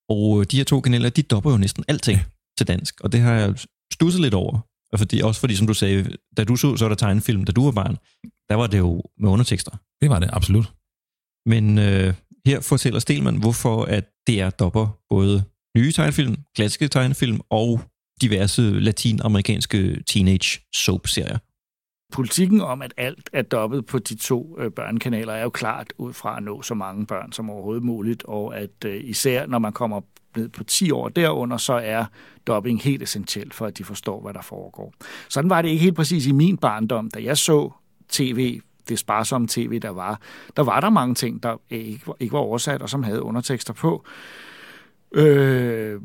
Og øh, de her to kanaler, de dopper jo næsten alting til dansk, og det har jeg stusset lidt over. Og fordi, også fordi, som du sagde, da du så, så der tegnefilm, da du var barn, der var det jo med undertekster. Det var det, absolut. Men øh, her fortæller Stelman, hvorfor at DR dopper både nye tegnefilm, klassiske tegnefilm og diverse latinamerikanske teenage soap-serier. Politikken om, at alt er dobbet på de to øh, børnekanaler, er jo klart ud fra at nå så mange børn som overhovedet muligt, og at øh, især når man kommer ned på 10 år derunder, så er dobbing helt essentielt for, at de forstår, hvad der foregår. Sådan var det ikke helt præcis i min barndom, da jeg så tv det sparsomme tv, der var, der var der mange ting, der øh, ikke, ikke var oversat, og som havde undertekster på. Øh,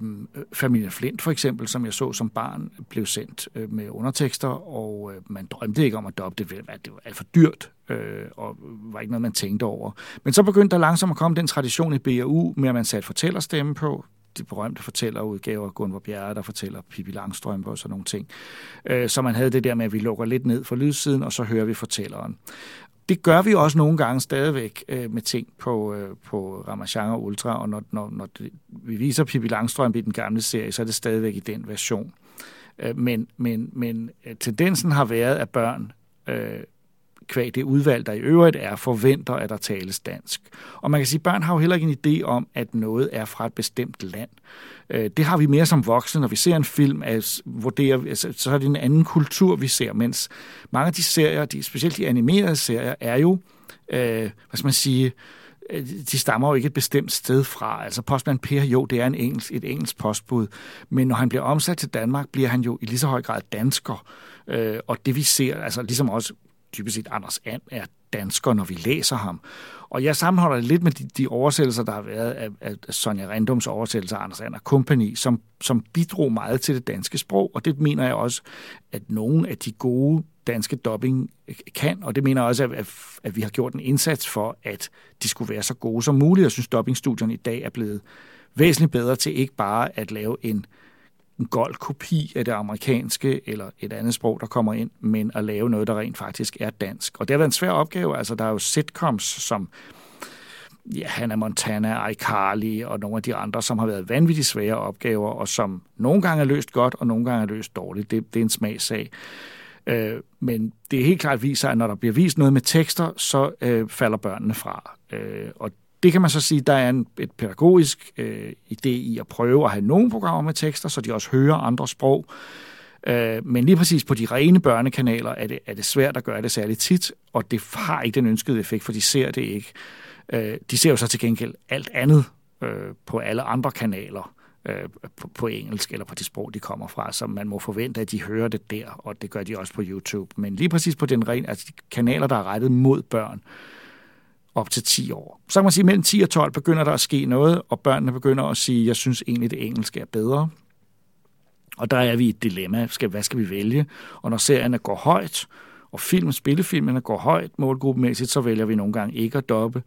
Familien Flint for eksempel, som jeg så som barn, blev sendt øh, med undertekster, og øh, man drømte ikke om at dobbe det, at det var alt for dyrt, øh, og var ikke noget, man tænkte over. Men så begyndte der langsomt at komme den tradition i BAU, med at man satte fortællerstemme på, de berømte fortællerudgaver Gunvor Bjerre, der fortæller Pippi Langstrømpe og sådan nogle ting. Øh, så man havde det der med, at vi lukker lidt ned for lydsiden, og så hører vi fortælleren. Det gør vi også nogle gange stadigvæk øh, med ting på, øh, på Ramachan og Ultra, og når, når, når det, vi viser Pippi Langstrømpe i den gamle serie, så er det stadigvæk i den version. Øh, men, men, men øh, tendensen har været, at børn øh, kvæg det udvalg, der i øvrigt er, forventer, at der tales dansk. Og man kan sige, at børn har jo heller ikke en idé om, at noget er fra et bestemt land. Øh, det har vi mere som voksne, når vi ser en film, at vurdere, altså, så er det en anden kultur, vi ser, mens mange af de serier, de, specielt de animerede serier, er jo, øh, hvad skal man sige, øh, de stammer jo ikke et bestemt sted fra. Altså postmand Per, jo, det er en engelsk, et engelsk postbud, men når han bliver omsat til Danmark, bliver han jo i lige så høj grad dansker. Øh, og det vi ser, altså ligesom også dybest set Anders And er dansker, når vi læser ham. Og jeg sammenholder det lidt med de, de oversættelser, der har været af, af Sonja Rendums oversættelse af Anders And Company, som, som bidrog meget til det danske sprog, og det mener jeg også, at nogle af de gode danske dubbing kan, og det mener jeg også, at, at vi har gjort en indsats for, at de skulle være så gode som muligt. Jeg synes, dubbingstudierne i dag er blevet væsentligt bedre til ikke bare at lave en en gold kopi af det amerikanske eller et andet sprog, der kommer ind, men at lave noget, der rent faktisk er dansk. Og det har været en svær opgave. Altså, der er jo sitcoms som ja, Hannah Montana, iCarly og nogle af de andre, som har været vanvittigt svære opgaver, og som nogle gange er løst godt, og nogle gange er løst dårligt. Det, det er en smagsag. Øh, men det er helt klart viser, at når der bliver vist noget med tekster, så øh, falder børnene fra. Øh, og det kan man så sige, der er en et pædagogisk øh, idé i at prøve at have nogle programmer med tekster, så de også hører andre sprog. Øh, men lige præcis på de rene børnekanaler er det, er det svært at gøre det særlig tit, og det har ikke den ønskede effekt, for de ser det ikke. Øh, de ser jo så til gengæld alt andet øh, på alle andre kanaler øh, på, på engelsk eller på det sprog, de kommer fra, så man må forvente, at de hører det der, og det gør de også på YouTube. Men lige præcis på den rene, altså de kanaler, der er rettet mod børn, op til 10 år. Så kan man sige, at mellem 10 og 12 begynder der at ske noget, og børnene begynder at sige, jeg synes egentlig, det engelske er bedre. Og der er vi i et dilemma. Skal, hvad skal vi vælge? Og når serierne går højt, og film, spillefilmene går højt målgruppemæssigt, så vælger vi nogle gange ikke at doppe.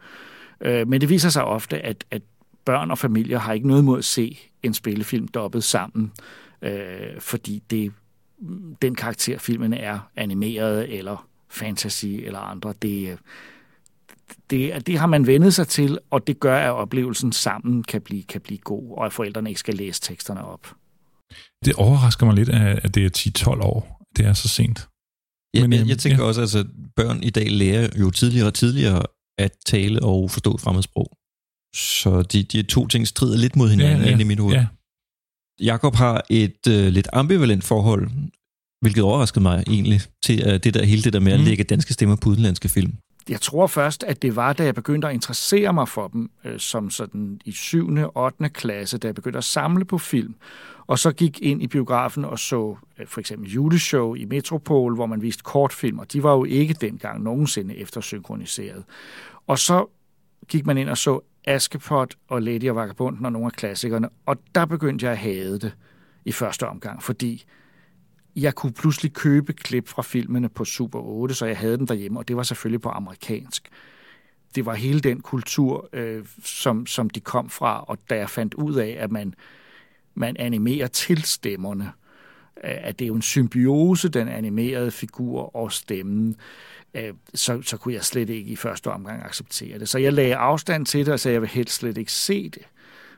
Øh, men det viser sig ofte, at, at børn og familier har ikke noget mod at se en spillefilm dobbet sammen, øh, fordi det den karakter filmen er animeret eller fantasy eller andre. Det, øh, det, det har man vendet sig til, og det gør, at oplevelsen sammen kan blive, kan blive god, og at forældrene ikke skal læse teksterne op. Det overrasker mig lidt, at det er 10-12 år. Det er så sent. Ja, men, jeg, jeg tænker ja. også, at altså, børn i dag lærer jo tidligere og tidligere at tale og forstå fremmedsprog. Så de, de to ting strider lidt mod hinanden ja, ja, i mit hoved. Ja. Jakob har et uh, lidt ambivalent forhold, hvilket overraskede mig egentlig, til uh, det der, hele det der med mm. at lægge danske stemmer på udenlandske film jeg tror først, at det var, da jeg begyndte at interessere mig for dem, øh, som sådan i 7. og 8. klasse, da jeg begyndte at samle på film, og så gik ind i biografen og så øh, for eksempel juleshow i Metropol, hvor man viste kortfilm, og de var jo ikke dengang nogensinde eftersynkroniseret. Og så gik man ind og så Askepot og Lady og Vagabunden og nogle af klassikerne, og der begyndte jeg at hade det i første omgang, fordi jeg kunne pludselig købe klip fra filmene på Super 8, så jeg havde dem derhjemme, og det var selvfølgelig på amerikansk. Det var hele den kultur, øh, som, som de kom fra, og da jeg fandt ud af, at man, man animerer til stemmerne, øh, at det er jo en symbiose, den animerede figur og stemmen, øh, så, så kunne jeg slet ikke i første omgang acceptere det. Så jeg lagde afstand til det, og sagde, at jeg vil helst slet ikke se det,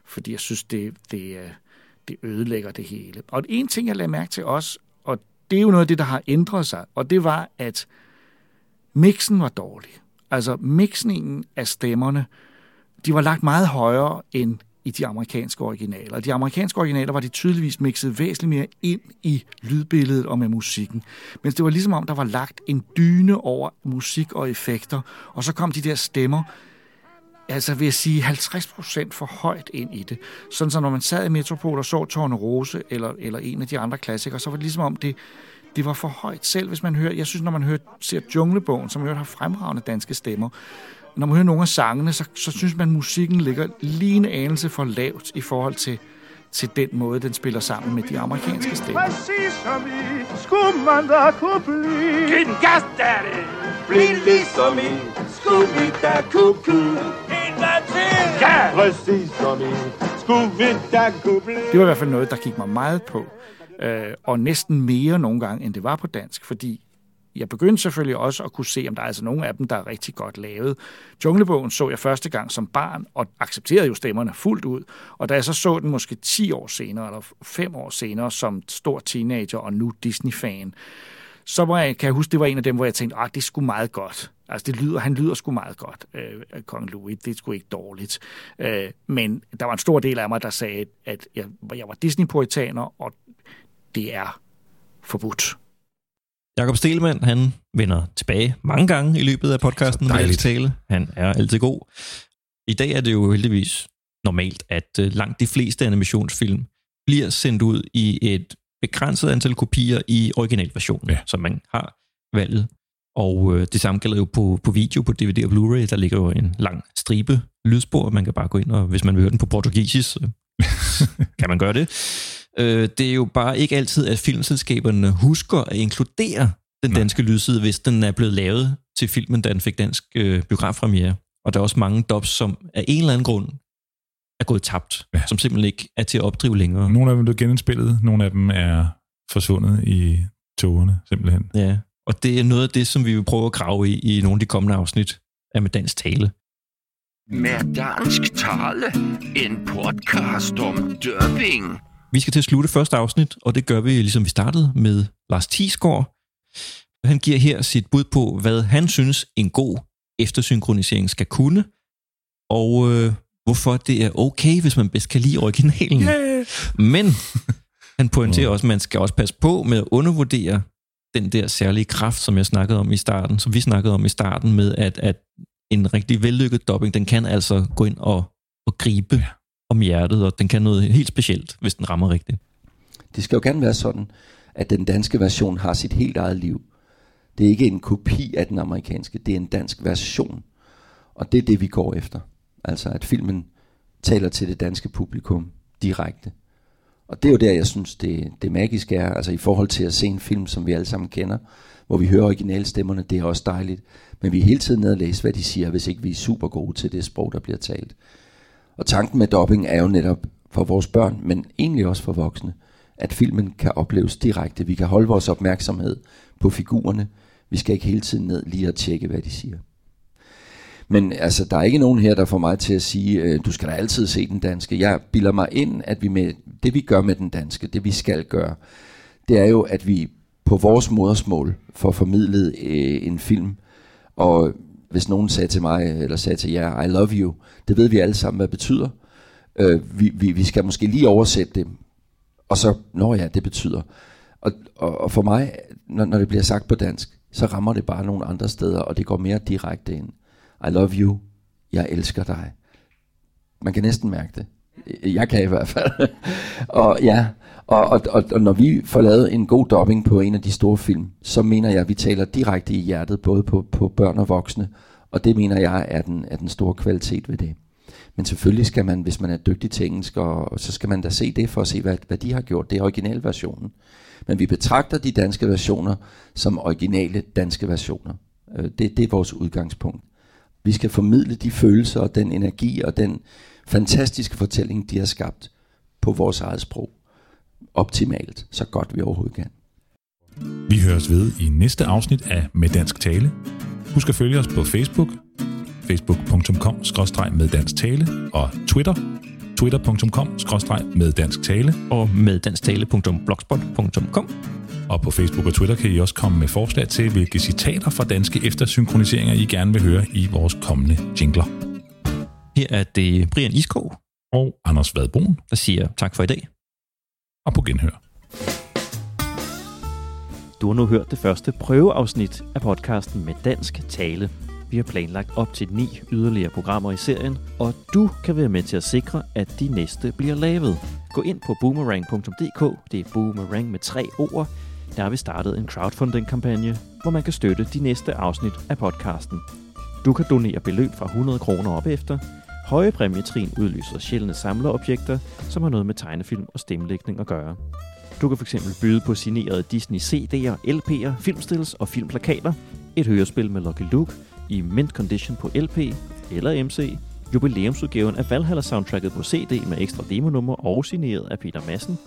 fordi jeg synes, det, det, øh, det ødelægger det hele. Og en ting, jeg lagde mærke til også, det er jo noget af det, der har ændret sig, og det var, at mixen var dårlig. Altså mixningen af stemmerne, de var lagt meget højere end i de amerikanske originaler. De amerikanske originaler var de tydeligvis mixet væsentligt mere ind i lydbilledet og med musikken. Men det var ligesom om, der var lagt en dyne over musik og effekter, og så kom de der stemmer, altså vil jeg sige 50 procent for højt ind i det. Sådan så når man sad i Metropol og så Torne Rose eller, eller en af de andre klassikere, så var det ligesom om det, det var for højt selv, hvis man hører, jeg synes, når man hører, ser Junglebogen, som hører har fremragende danske stemmer, når man hører nogle af sangene, så, så synes man, at musikken ligger lige en anelse for lavt i forhold til, til den måde, den spiller sammen med de amerikanske stemmer. Præcis som i, skulle man da kunne blive. Giv den gas, daddy! Bliv ligesom i, skulle vi da kunne blive. Ja! Præcis som i. Det var i hvert fald noget, der gik mig meget på. Øh, og næsten mere nogle gange, end det var på dansk, fordi jeg begyndte selvfølgelig også at kunne se, om der er altså nogle af dem, der er rigtig godt lavet. Junglebogen så jeg første gang som barn, og accepterede jo stemmerne fuldt ud. Og da jeg så så den måske 10 år senere, eller 5 år senere, som stor teenager og nu Disney-fan, så var jeg, kan jeg huske, det var en af dem, hvor jeg tænkte, at det skulle sgu meget godt. Altså, det lyder, han lyder sgu meget godt, øh, Kong Louis. Det er sgu ikke dårligt. Øh, men der var en stor del af mig, der sagde, at jeg, jeg var Disney-puritaner, og det er forbudt. Jakob Stelmann, han vender tilbage mange gange i løbet af podcasten med tale. Han er altid god. I dag er det jo heldigvis normalt, at øh, langt de fleste animationsfilm bliver sendt ud i et begrænset antal kopier i originalversionen, ja. som man har valget. Og øh, det samme gælder jo på, på video, på DVD og Blu-ray. Der ligger jo en lang stribe lydspor. Man kan bare gå ind, og hvis man vil høre den på portugisisk, kan man gøre det. Øh, det er jo bare ikke altid, at filmselskaberne husker at inkludere den danske Nej. lydside, hvis den er blevet lavet til filmen, da den fik dansk øh, biografpremiere. Og der er også mange dubs, som af en eller anden grund er gået tabt, ja. som simpelthen ikke er til at opdrive længere. Nogle af dem er genindspillet, nogle af dem er forsvundet i togene, simpelthen. Ja, og det er noget af det, som vi vil prøve at grave i i nogle af de kommende afsnit af Med Dansk Tale. Med dansk tale, en podcast om dubbing. Vi skal til at slutte første afsnit, og det gør vi, ligesom vi startede, med Lars Thiesgaard. Han giver her sit bud på, hvad han synes en god eftersynkronisering skal kunne, og øh, hvorfor det er okay, hvis man bedst kan lide originalen. Yeah. Men han pointerer også, at man skal også passe på med at undervurdere den der særlige kraft, som jeg snakkede om i starten, som vi snakkede om i starten med, at, at en rigtig vellykket dubbing, den kan altså gå ind og, og gribe ja om hjertet, og den kan noget helt specielt, hvis den rammer rigtigt. Det skal jo gerne være sådan, at den danske version har sit helt eget liv. Det er ikke en kopi af den amerikanske, det er en dansk version. Og det er det, vi går efter. Altså at filmen taler til det danske publikum direkte. Og det er jo der, jeg synes, det, det magiske er, altså i forhold til at se en film, som vi alle sammen kender, hvor vi hører originalstemmerne, det er også dejligt. Men vi er hele tiden nede og læse, hvad de siger, hvis ikke vi er super gode til det sprog, der bliver talt. Og tanken med dobbing er jo netop for vores børn, men egentlig også for voksne, at filmen kan opleves direkte. Vi kan holde vores opmærksomhed på figurerne. Vi skal ikke hele tiden ned lige og tjekke, hvad de siger. Men altså, der er ikke nogen her, der får mig til at sige, øh, du skal da altid se den danske. Jeg bilder mig ind, at vi med det vi gør med den danske, det vi skal gøre, det er jo, at vi på vores modersmål får formidlet øh, en film. Og hvis nogen sagde til mig, eller sagde til jer, I love you, det ved vi alle sammen, hvad det betyder. Øh, vi, vi, vi skal måske lige oversætte det, og så, når ja, det betyder. Og, og, og for mig, når, når det bliver sagt på dansk, så rammer det bare nogle andre steder, og det går mere direkte ind. I love you, jeg elsker dig. Man kan næsten mærke det. Jeg kan i hvert fald. og ja, og, og, og, og når vi får lavet en god dubbing på en af de store film, så mener jeg, at vi taler direkte i hjertet, både på, på børn og voksne, og det mener jeg er den, er den store kvalitet ved det. Men selvfølgelig skal man, hvis man er dygtig til engelsk, og, så skal man da se det for at se, hvad, hvad de har gjort. Det er originalversionen. Men vi betragter de danske versioner som originale danske versioner. Øh, det, det er vores udgangspunkt. Vi skal formidle de følelser og den energi og den fantastiske fortælling, de har skabt på vores eget sprog. Optimalt, så godt vi overhovedet kan. Vi høres ved i næste afsnit af Med Dansk Tale. Husk at følge os på Facebook, facebook.com med dansk tale og Twitter, twitter.com med dansk tale og med dansktale.blogspot.com. Og på Facebook og Twitter kan I også komme med forslag til, hvilke citater fra danske eftersynkroniseringer I gerne vil høre i vores kommende jingler. Her er det Brian Iskov og Anders Vadbrun, der siger tak for i dag. Og på genhør. Du har nu hørt det første prøveafsnit af podcasten med dansk tale. Vi har planlagt op til ni yderligere programmer i serien, og du kan være med til at sikre, at de næste bliver lavet. Gå ind på boomerang.dk, det er boomerang med tre ord. Der har vi startet en crowdfunding-kampagne, hvor man kan støtte de næste afsnit af podcasten. Du kan donere beløb fra 100 kroner op efter. Høje præmietrin udløser sjældne samlerobjekter, som har noget med tegnefilm og stemmelægning at gøre. Du kan fx byde på signerede Disney CD'er, LP'er, filmstills og filmplakater, et hørespil med Lucky Luke i mint condition på LP eller MC, jubilæumsudgaven af Valhalla soundtracket på CD med ekstra demonummer og signeret af Peter Madsen,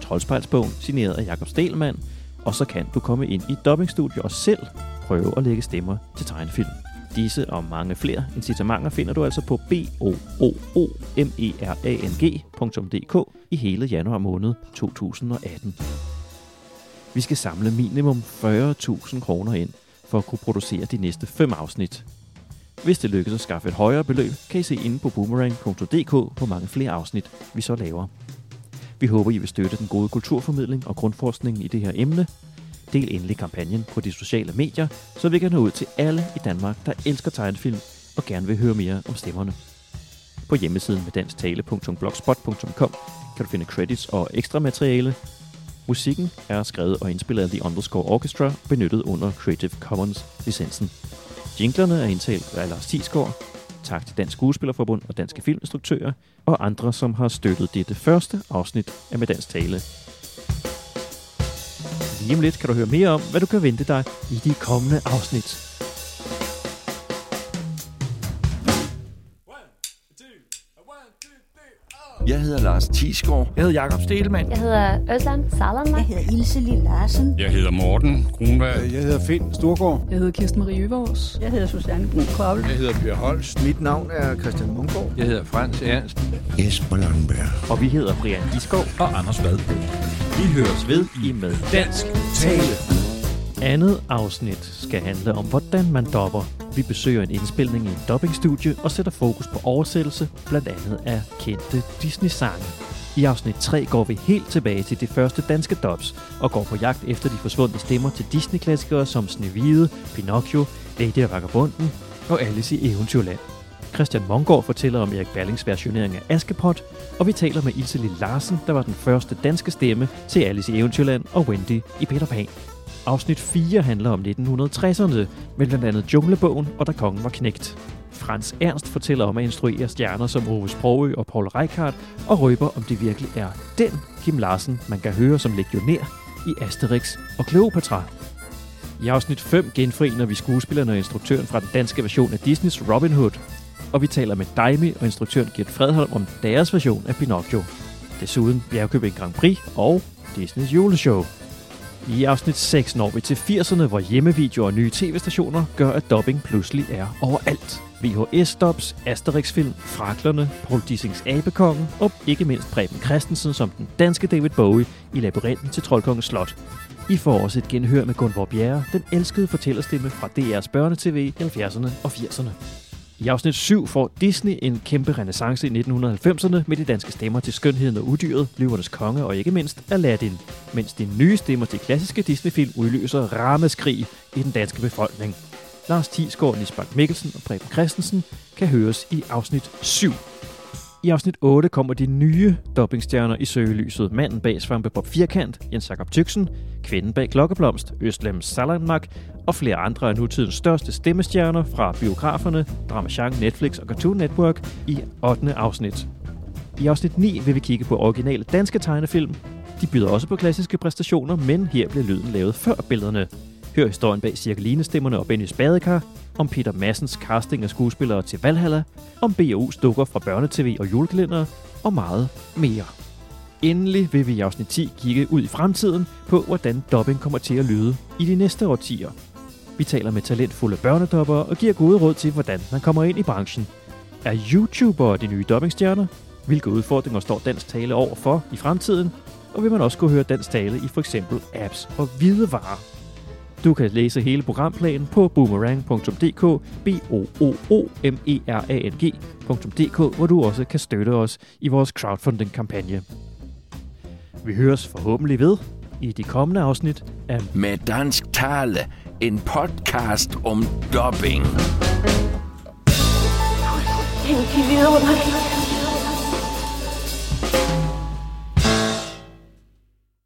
Troldspejlsbogen signeret af Jakob Stelmann, og så kan du komme ind i dubbingstudio og selv prøve at lægge stemmer til tegnefilm. Disse og mange flere incitamenter finder du altså på boomerang.dk i hele januar måned 2018. Vi skal samle minimum 40.000 kroner ind for at kunne producere de næste fem afsnit. Hvis det lykkes at skaffe et højere beløb, kan I se inde på boomerang.dk på mange flere afsnit, vi så laver. Vi håber, I vil støtte den gode kulturformidling og grundforskningen i det her emne. Del endelig kampagnen på de sociale medier, så vi kan nå ud til alle i Danmark, der elsker tegnefilm og gerne vil høre mere om stemmerne. På hjemmesiden med dansktale.blogspot.com kan du finde credits og ekstra materiale. Musikken er skrevet og indspillet af The Underscore Orchestra, benyttet under Creative Commons licensen. Jinglerne er indtalt af Lars Tisgaard. Tak til Dansk Skuespillerforbund og Danske Filminstruktører og andre, som har støttet dette første afsnit af Med Dansk Tale. Lige om lidt kan du høre mere om, hvad du kan vente dig i de kommende afsnit. Hedder Lars Tisgaard. Jeg hedder Jakob Stelmann. Jeg hedder Özlem Salander. Jeg hedder Ilse Lille Larsen. Jeg hedder Morten Grunberg. Jeg hedder Finn Storgård. Jeg hedder Kirsten Marie Øvårs. Jeg hedder Susanne Brun Koble. Jeg hedder Per Holst. Mit navn er Christian Munggaard. Jeg hedder Frans Ernst. Jesper Langberg. Og vi hedder Brian Iskov og Anders Vadbo. Vi høres ved i Med Dansk Tale. Andet afsnit skal handle om, hvordan man dopper. Vi besøger en indspilning i en dubbingstudie og sætter fokus på oversættelse, blandt andet af kendte Disney-sange. I afsnit 3 går vi helt tilbage til de første danske dubs og går på jagt efter de forsvundne stemmer til Disney-klassikere som Snevide, Pinocchio, Lady og Vagabunden og Alice i Eventyrland. Christian Mongård fortæller om Erik Berlings versionering af Askepot, og vi taler med Ilse Lille Larsen, der var den første danske stemme til Alice i Eventyrland og Wendy i Peter Pan. Afsnit 4 handler om 1960'erne, med blandt andet Junglebogen og Da Kongen var knægt. Frans Ernst fortæller om at instruere stjerner som Ove Sprogø og Paul Reichardt, og røber om det virkelig er den Kim Larsen, man kan høre som legionær i Asterix og Cleopatra. I afsnit 5 genforener vi skuespillerne og instruktøren fra den danske version af Disneys Robin Hood, og vi taler med Daimi og instruktøren Gert Fredholm om deres version af Pinocchio. Desuden Bjergkøbing Grand Prix og Disneys juleshow. I afsnit 6 når vi til 80'erne, hvor hjemmevideoer og nye tv-stationer gør, at dubbing pludselig er overalt. VHS-stops, Asterix-film, Fraklerne, Paul Dissings Abekongen og ikke mindst Preben Christensen som den danske David Bowie i labyrinten til Troldkongens Slot. I får også et genhør med Gunvor Bjerre, den elskede fortællerstemme fra DR's børnetv i 70'erne og 80'erne. I afsnit 7 får Disney en kæmpe renaissance i 1990'erne med de danske stemmer til Skønheden og Udyret, Løvernes Konge og ikke mindst Aladdin, mens de nye stemmer til klassiske Disney-film udløser rammeskrig i den danske befolkning. Lars Thiesgaard, Lisbeth Mikkelsen og Preben Christensen kan høres i afsnit 7. I afsnit 8 kommer de nye dobbingstjerner i søgelyset. Manden bag Svampe Bob Firkant, Jens Jakob Tyksen, kvinden bag Klokkeblomst, Østlem Salanmak og flere andre af nutidens største stemmestjerner fra biograferne, Dramachan, Netflix og Cartoon Network i 8. afsnit. I afsnit 9 vil vi kigge på originale danske tegnefilm. De byder også på klassiske præstationer, men her bliver lyden lavet før billederne. Hør historien bag Cirkelinestemmerne og Bennys Badekar, om Peter Massens casting af skuespillere til Valhalla, om BO's dukker fra børnetv og julekalender og meget mere. Endelig vil vi i afsnit 10 kigge ud i fremtiden på, hvordan dubbing kommer til at lyde i de næste årtier. Vi taler med talentfulde børnedobber og giver gode råd til, hvordan man kommer ind i branchen. Er YouTubere de nye dubbingstjerner? Hvilke udfordringer står dansk tale over for i fremtiden? Og vil man også kunne høre dansk tale i for eksempel apps og hvidevarer? Du kan læse hele programplanen på boomerang.dk, b o o o m e r a n g.dk, hvor du også kan støtte os i vores crowdfunding-kampagne. Vi høres forhåbentlig ved i de kommende afsnit af Med dansk tale, en podcast om dubbing. I vidunderligt.